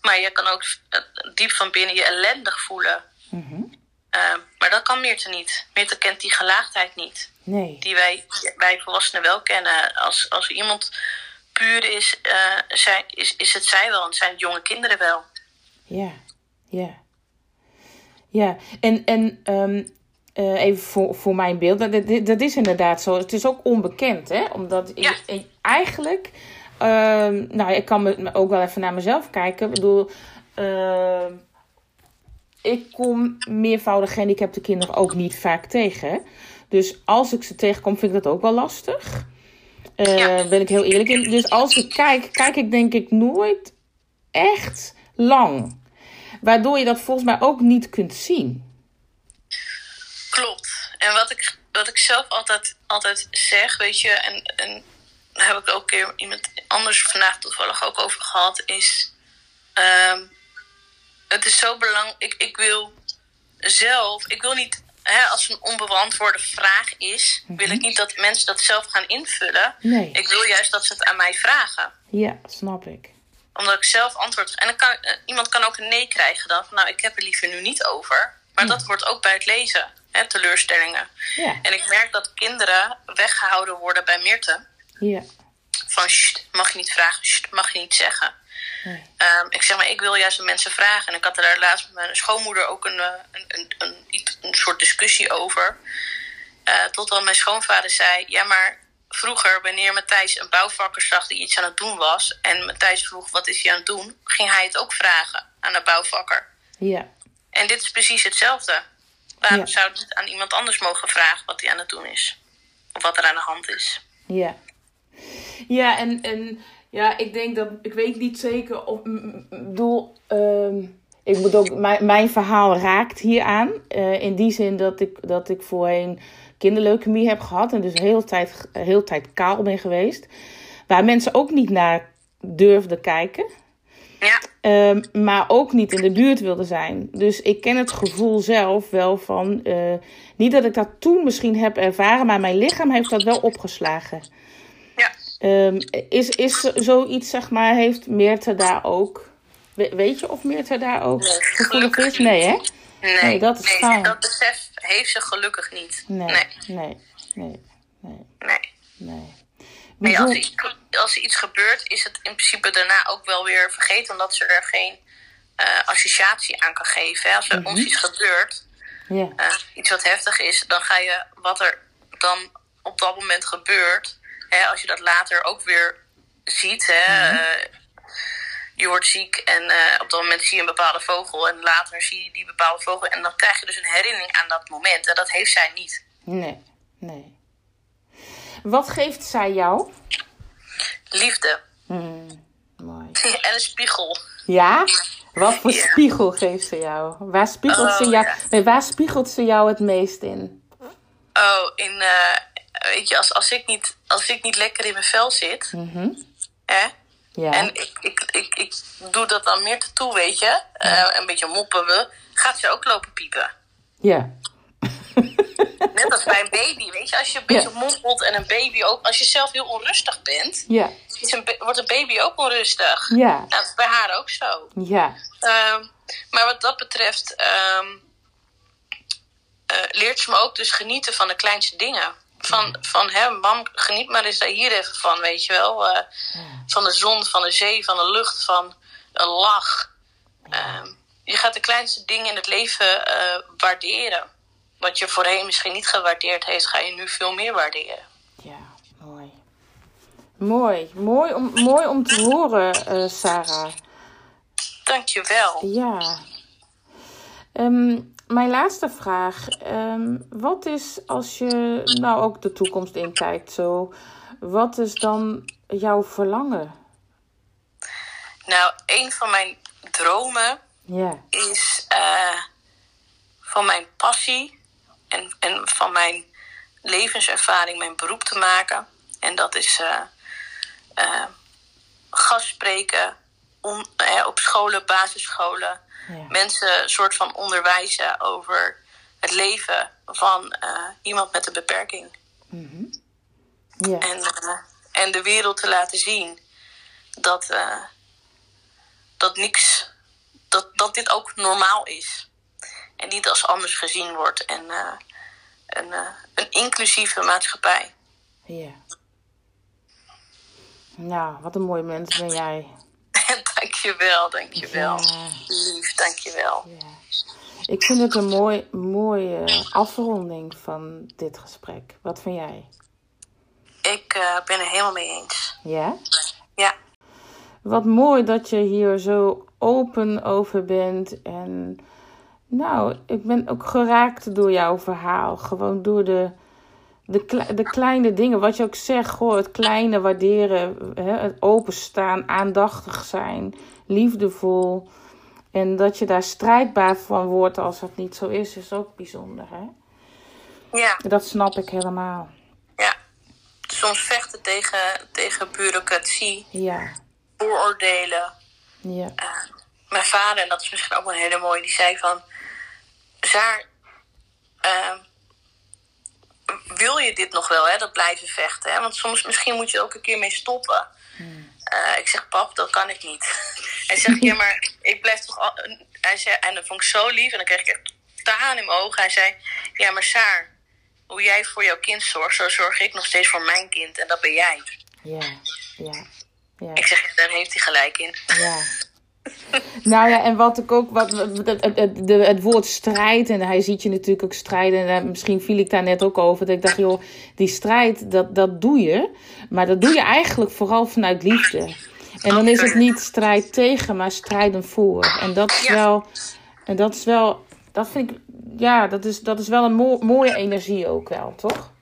Maar je kan ook diep van binnen je ellendig voelen. Mhm. Eh, maar dat kan Meerte niet. Meerte kent die gelaagdheid niet Nee. die wij, wij volwassenen wel kennen. Als, als iemand puur is, eh, zij, is, is het zij wel en zijn het jonge kinderen wel. Ja. Ja. Ja. En, en ehm, eh, even voor, voor mijn beeld, dat, dat, dat is inderdaad zo. Het is ook onbekend, hè? Omdat Ja. je- eigenlijk, ehm, nou, ik kan me ook wel even naar mezelf kijken. Ik bedoel, ehm, ik kom meervoudig gehandicapte kinderen ook niet vaak tegen. Dus als ik ze tegenkom, vind ik dat ook wel lastig. Eh, Ja. Ben ik heel eerlijk in. Dus als ik kijk, kijk ik denk ik nooit echt lang. Waardoor je dat volgens mij ook niet kunt zien. Klopt. En wat ik, wat ik zelf altijd, altijd zeg, weet je, en, en daar heb ik ook een keer iemand anders vandaag toevallig ook over gehad, is: ehm, het is zo belangrijk. Ik, ik wil zelf, ik wil niet, hè, als een onbeantwoorde vraag is, wil ik niet dat mensen dat zelf gaan invullen. Nee. Ik wil juist dat ze het aan mij vragen. Ja, snap ik. Omdat ik zelf antwoord. En dan kan, eh, iemand kan ook een nee krijgen dan. Van, nou, ik heb er liever nu niet over. Maar dat wordt ook bij het lezen. Hè, teleurstellingen. Ja. En ik merk dat kinderen weggehouden worden bij Mirte. Ja. Van, "Sst, mag je niet vragen, mag je niet zeggen. Nee. Ehm, ik zeg maar, ik wil juist de mensen vragen. En ik had er daar laatst met mijn schoonmoeder ook een, eh, een, een, een, een soort discussie over. Eh totdat mijn schoonvader zei: Ja, maar vroeger, wanneer Matthijs een bouwvakker zag die iets aan het doen was. en Matthijs vroeg: Wat is hij aan het doen? ging hij het ook vragen aan de bouwvakker. Ja. En dit is precies hetzelfde. Waarom Ja. zou je niet aan iemand anders mogen vragen wat hij aan het doen is? Of wat er aan de hand is? Ja. Ja, en, en ja, ik denk dat, ik weet niet zeker of, bedoel, ehm, ik moet ook, mijn, mijn verhaal raakt hier aan. Eh, in die zin dat ik, dat ik voorheen kinderleukemie heb gehad en dus heel tijd, heel tijd kaal ben geweest. Waar mensen ook niet naar durfden kijken. Ja, Ehm, maar ook niet in de buurt wilde zijn. Dus ik ken het gevoel zelf wel van. eh, niet dat ik dat toen misschien heb ervaren, maar mijn lichaam heeft dat wel opgeslagen. ja. Ehm, is, is zoiets, zeg maar, heeft Meerte daar ook. we- weet je of Meerte daar ook Nee, gevoelig is? Nee, hè? Nee, Nee, dat is fijn. dat besef heeft ze gelukkig niet. Nee, nee. nee, nee, nee, nee. Nee. Als, er als er iets gebeurt, is het in principe daarna ook wel weer vergeten, omdat ze er geen eh, associatie aan kan geven. Hè. Als er ons iets gebeurt, Ja, eh, iets wat heftig is, dan ga je wat er dan op dat moment gebeurt, hè, als je dat later ook weer ziet, hè, eh, je wordt ziek en op dat moment zie je een bepaalde vogel en later zie je die bepaalde vogel en dan krijg je dus een herinnering aan dat moment. En dat heeft zij niet. Nee, nee. Wat geeft zij jou? Liefde Hmm, mooi. en een spiegel. Ja? Wat voor Ja. spiegel geeft ze jou? Waar spiegelt, ze Oh, jou ja. nee, waar spiegelt ze jou het meest in? Oh, in, eh, weet je, als, als, ik niet, als ik niet lekker in mijn vel zit, Mhm. hè, Ja. En ik, ik, ik, ik doe dat dan meer toe, weet je. Eh, een beetje moppen we. Gaat ze ook lopen piepen. ja. Net als bij een baby, weet je. Als je een beetje mompelt en een baby ook... Als je zelf heel onrustig bent, een, wordt een baby ook onrustig. Ja. Nou, dat is bij haar ook zo. Ja. Ehm, maar wat dat betreft... ehm, eh, leert ze me ook dus genieten van de kleinste dingen. Van, van hè, mam, geniet maar eens daar hier even van, weet je wel. Eh, Van de zon, van de zee, van de lucht, van een lach. Ehm, je gaat de kleinste dingen in het leven eh, waarderen. Wat je voorheen misschien niet gewaardeerd heeft, ga je nu veel meer waarderen. Ja, mooi. Mooi. Mooi om, mooi om te horen, eh, Sarah. Dankjewel. Ja. Ehm, mijn laatste vraag. Ehm, wat is als je nou ook de toekomst inkijkt zo, wat is dan jouw verlangen? Nou, een van mijn dromen is eh, van mijn passie en, en van mijn levenservaring mijn beroep te maken. En dat is eh eh, gast spreken eh, op scholen, basisscholen. Ja. Mensen een soort van onderwijzen over het leven van eh, iemand met een beperking. Ja. En, en de wereld te laten zien dat, dat niks, dat, dat dit ook normaal is. En niet als anders gezien wordt. En eh, een, eh, een inclusieve maatschappij. Ja. Nou, wat een mooi mens ben jij. dankjewel, dankjewel. Ja. Lief, dankjewel. Ja. Ik vind het een mooi, mooie afronding van dit gesprek. Wat vind jij? Ik eh, ben er helemaal mee eens. Ja? Ja, Wat mooi dat je hier zo open over bent. En nou, ik ben ook geraakt door jouw verhaal. Gewoon door de, de, kle- de kleine dingen. Wat je ook zegt, goh, het kleine waarderen. Hè, het openstaan, aandachtig zijn, liefdevol. En dat je daar strijdbaar van wordt als het niet zo is, is ook bijzonder. Hè? ja, Dat snap ik helemaal. ja. Soms vechten tegen, tegen bureaucratie, Ja, vooroordelen. ja, Eh, mijn vader, en dat is misschien ook wel een hele mooie, die zei van... Zaar, eh, wil je dit nog wel, hè, dat blijven vechten? Hè? Want soms, misschien moet je er ook een keer mee stoppen. Eh, ik zeg, pap, dat kan ik niet. Hij zegt, ja, maar ik blijf toch... Al... Hij zei, en dat vond ik zo lief, en dan kreeg ik echt tranen in mijn ogen. Hij zei, ja, maar Saar, hoe jij voor jouw kind zorgt, zo zorg ik nog steeds voor mijn kind. En dat ben jij. ja, ja. ja. Ik zeg, daar heeft hij gelijk in. Ja. Nou ja, en wat ik ook, wat, het, het, het, de- het woord strijd, en hij ziet je natuurlijk ook strijden, en eh, misschien viel ik daar net ook over, dat ik dacht, joh, die strijd, dat, dat doe je, maar dat doe je eigenlijk vooral vanuit liefde. En dan is het niet strijd tegen, maar strijden voor. En dat is wel, en dat is wel, dat vind ik, ja, dat is, dat is wel een mo- mooie energie ook wel, toch?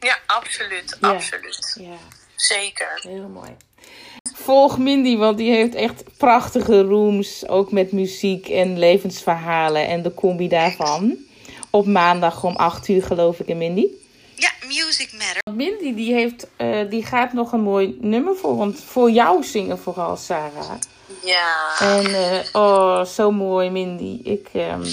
Ja, absoluut, absoluut. Ja. Zeker. Heel mooi. Volg Mindy, want die heeft echt prachtige rooms. Ook met muziek en levensverhalen en de combi daarvan. Op maandag om 8 uur, geloof ik, in Mindy. Ja, Music Matter. Mindy die heeft, eh, die gaat nog een mooi nummer voor, want voor jou zingen, vooral Sarah. Ja. En eh, oh, zo mooi, Mindy. Ik, ehm,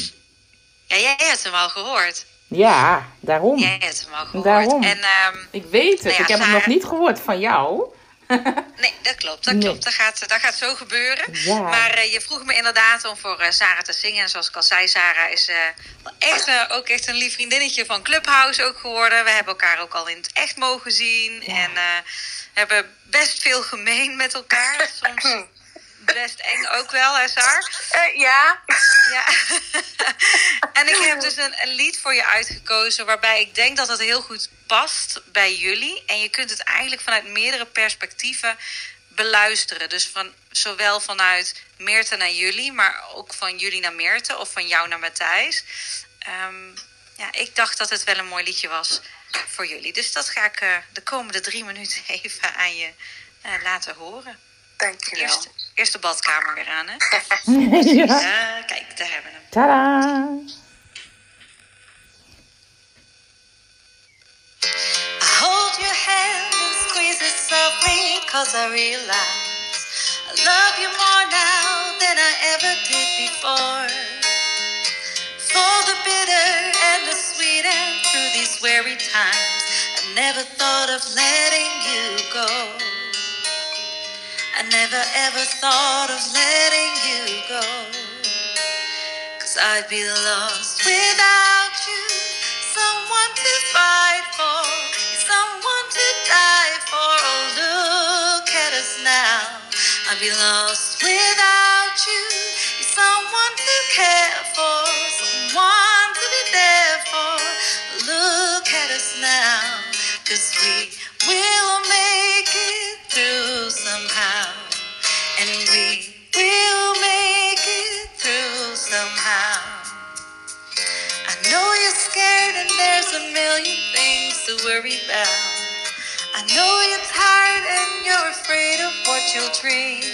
Ja, jij hebt hem al gehoord. ja, daarom. Jij hebt hem al gehoord. Daarom. En ehm, Ik weet het. Nou ja, ik heb het nog Sarah- niet gehoord van jou. nee, dat klopt. Dat Nee. klopt. Dat gaat, dat gaat zo gebeuren. Ja. Maar eh, je vroeg me inderdaad om voor eh, Sarah te zingen. En zoals ik al zei, Sarah is wel echt, ook echt een lief vriendinnetje van Clubhouse ook geworden. We hebben elkaar ook al in het echt mogen zien. En eh, hebben best veel gemeen met elkaar. Soms best eng ook wel, hè Saar? Uh, ja. ja. en ik heb dus een, een, lied voor je uitgekozen waarbij ik denk dat het heel goed past bij jullie. En je kunt het eigenlijk vanuit meerdere perspectieven beluisteren. Dus van, zowel vanuit Meerte naar jullie, maar ook van jullie naar Meerte of van jou naar Matthijs. Um, ja, ik dacht dat het wel een mooi liedje was voor jullie. Dus dat ga ik uh, de komende drie minuten even aan je uh, laten horen. Dankjewel. Eerst, eerst de badkamer weer aan, hè? ja. ja. Kijk, daar hebben we hem. Tada! I hold your hand and squeeze it softly Cause I realize I love you more now than I ever did before For the bitter and the sweet and through these weary times I never thought of letting you go I never ever thought of letting you go. Cause I'd be lost without you. Someone to fight for Someone to die for. Oh look at us now. I'd be lost without you. You're someone to care for to worry about I know you're tired and you're afraid of what you'll dream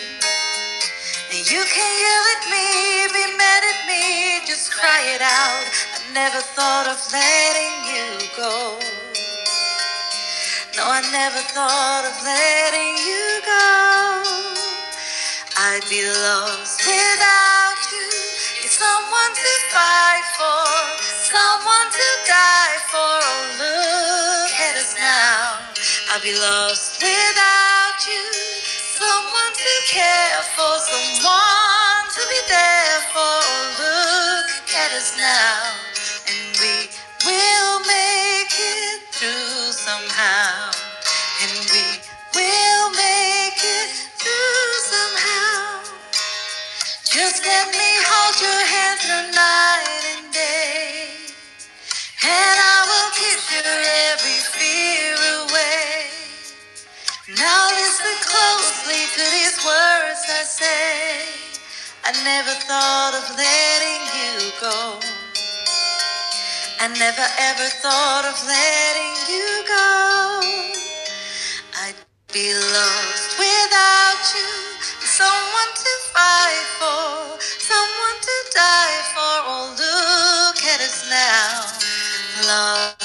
And you can yell at me, be mad at me, just cry it out I never thought of letting you go no, I never thought of letting you go. I'd be lost without you. You're someone to fight for, someone to die for. Oh, look. I'd be lost without you. Someone to care for, someone to be there for. Look at us now. And we will make it through somehow. And we will make it through somehow. Just let me hold your hand through night and to these words I say. I never thought of letting you go. I never ever thought of letting you go. I'd be lost without you. Someone to fight for, someone to die for. Oh, look at us now. Lost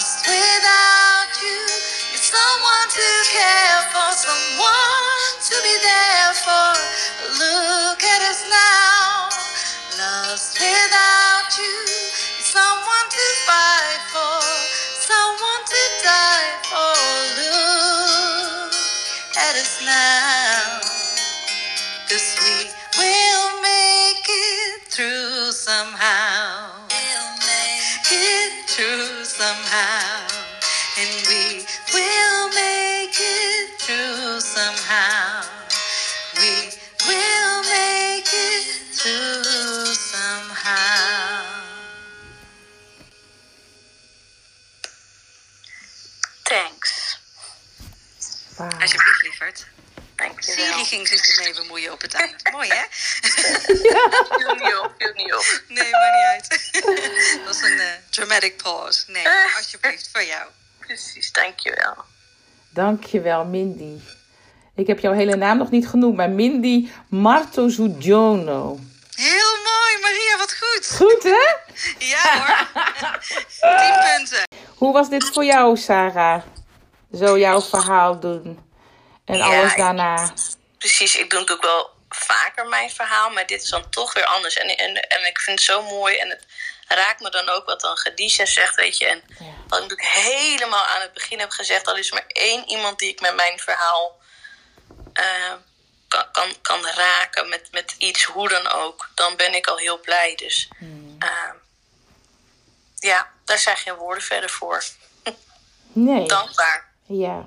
ging zich ermee bemoeien op het eind. Mooi, hè? Viel niet op, viel niet op. Nee, maar niet uit. Dat was een eh, dramatic pause. Nee, alsjeblieft, voor jou. Precies, dankjewel. Dankjewel, Mindy. Ik heb jouw hele naam nog niet genoemd, maar Mindy Martozudjono. Heel mooi, Maria, wat goed. Goed, hè? Ja hoor. Tien punten. Hoe was dit voor jou, Sarah? Zo jouw verhaal doen. En Ja, alles ik- daarna. Precies, ik doe natuurlijk wel vaker mijn verhaal, maar dit is dan toch weer anders. En, en, en ik vind het zo mooi en het raakt me dan ook wat dan Gadisha zegt, weet je. En wat ik natuurlijk helemaal aan het begin heb gezegd, al is er maar één iemand die ik met mijn verhaal eh, kan, kan, kan raken met, met iets, hoe dan ook, dan ben ik al heel blij. Dus eh, ja, daar zijn geen woorden verder voor. Nee. Dankbaar. Ja.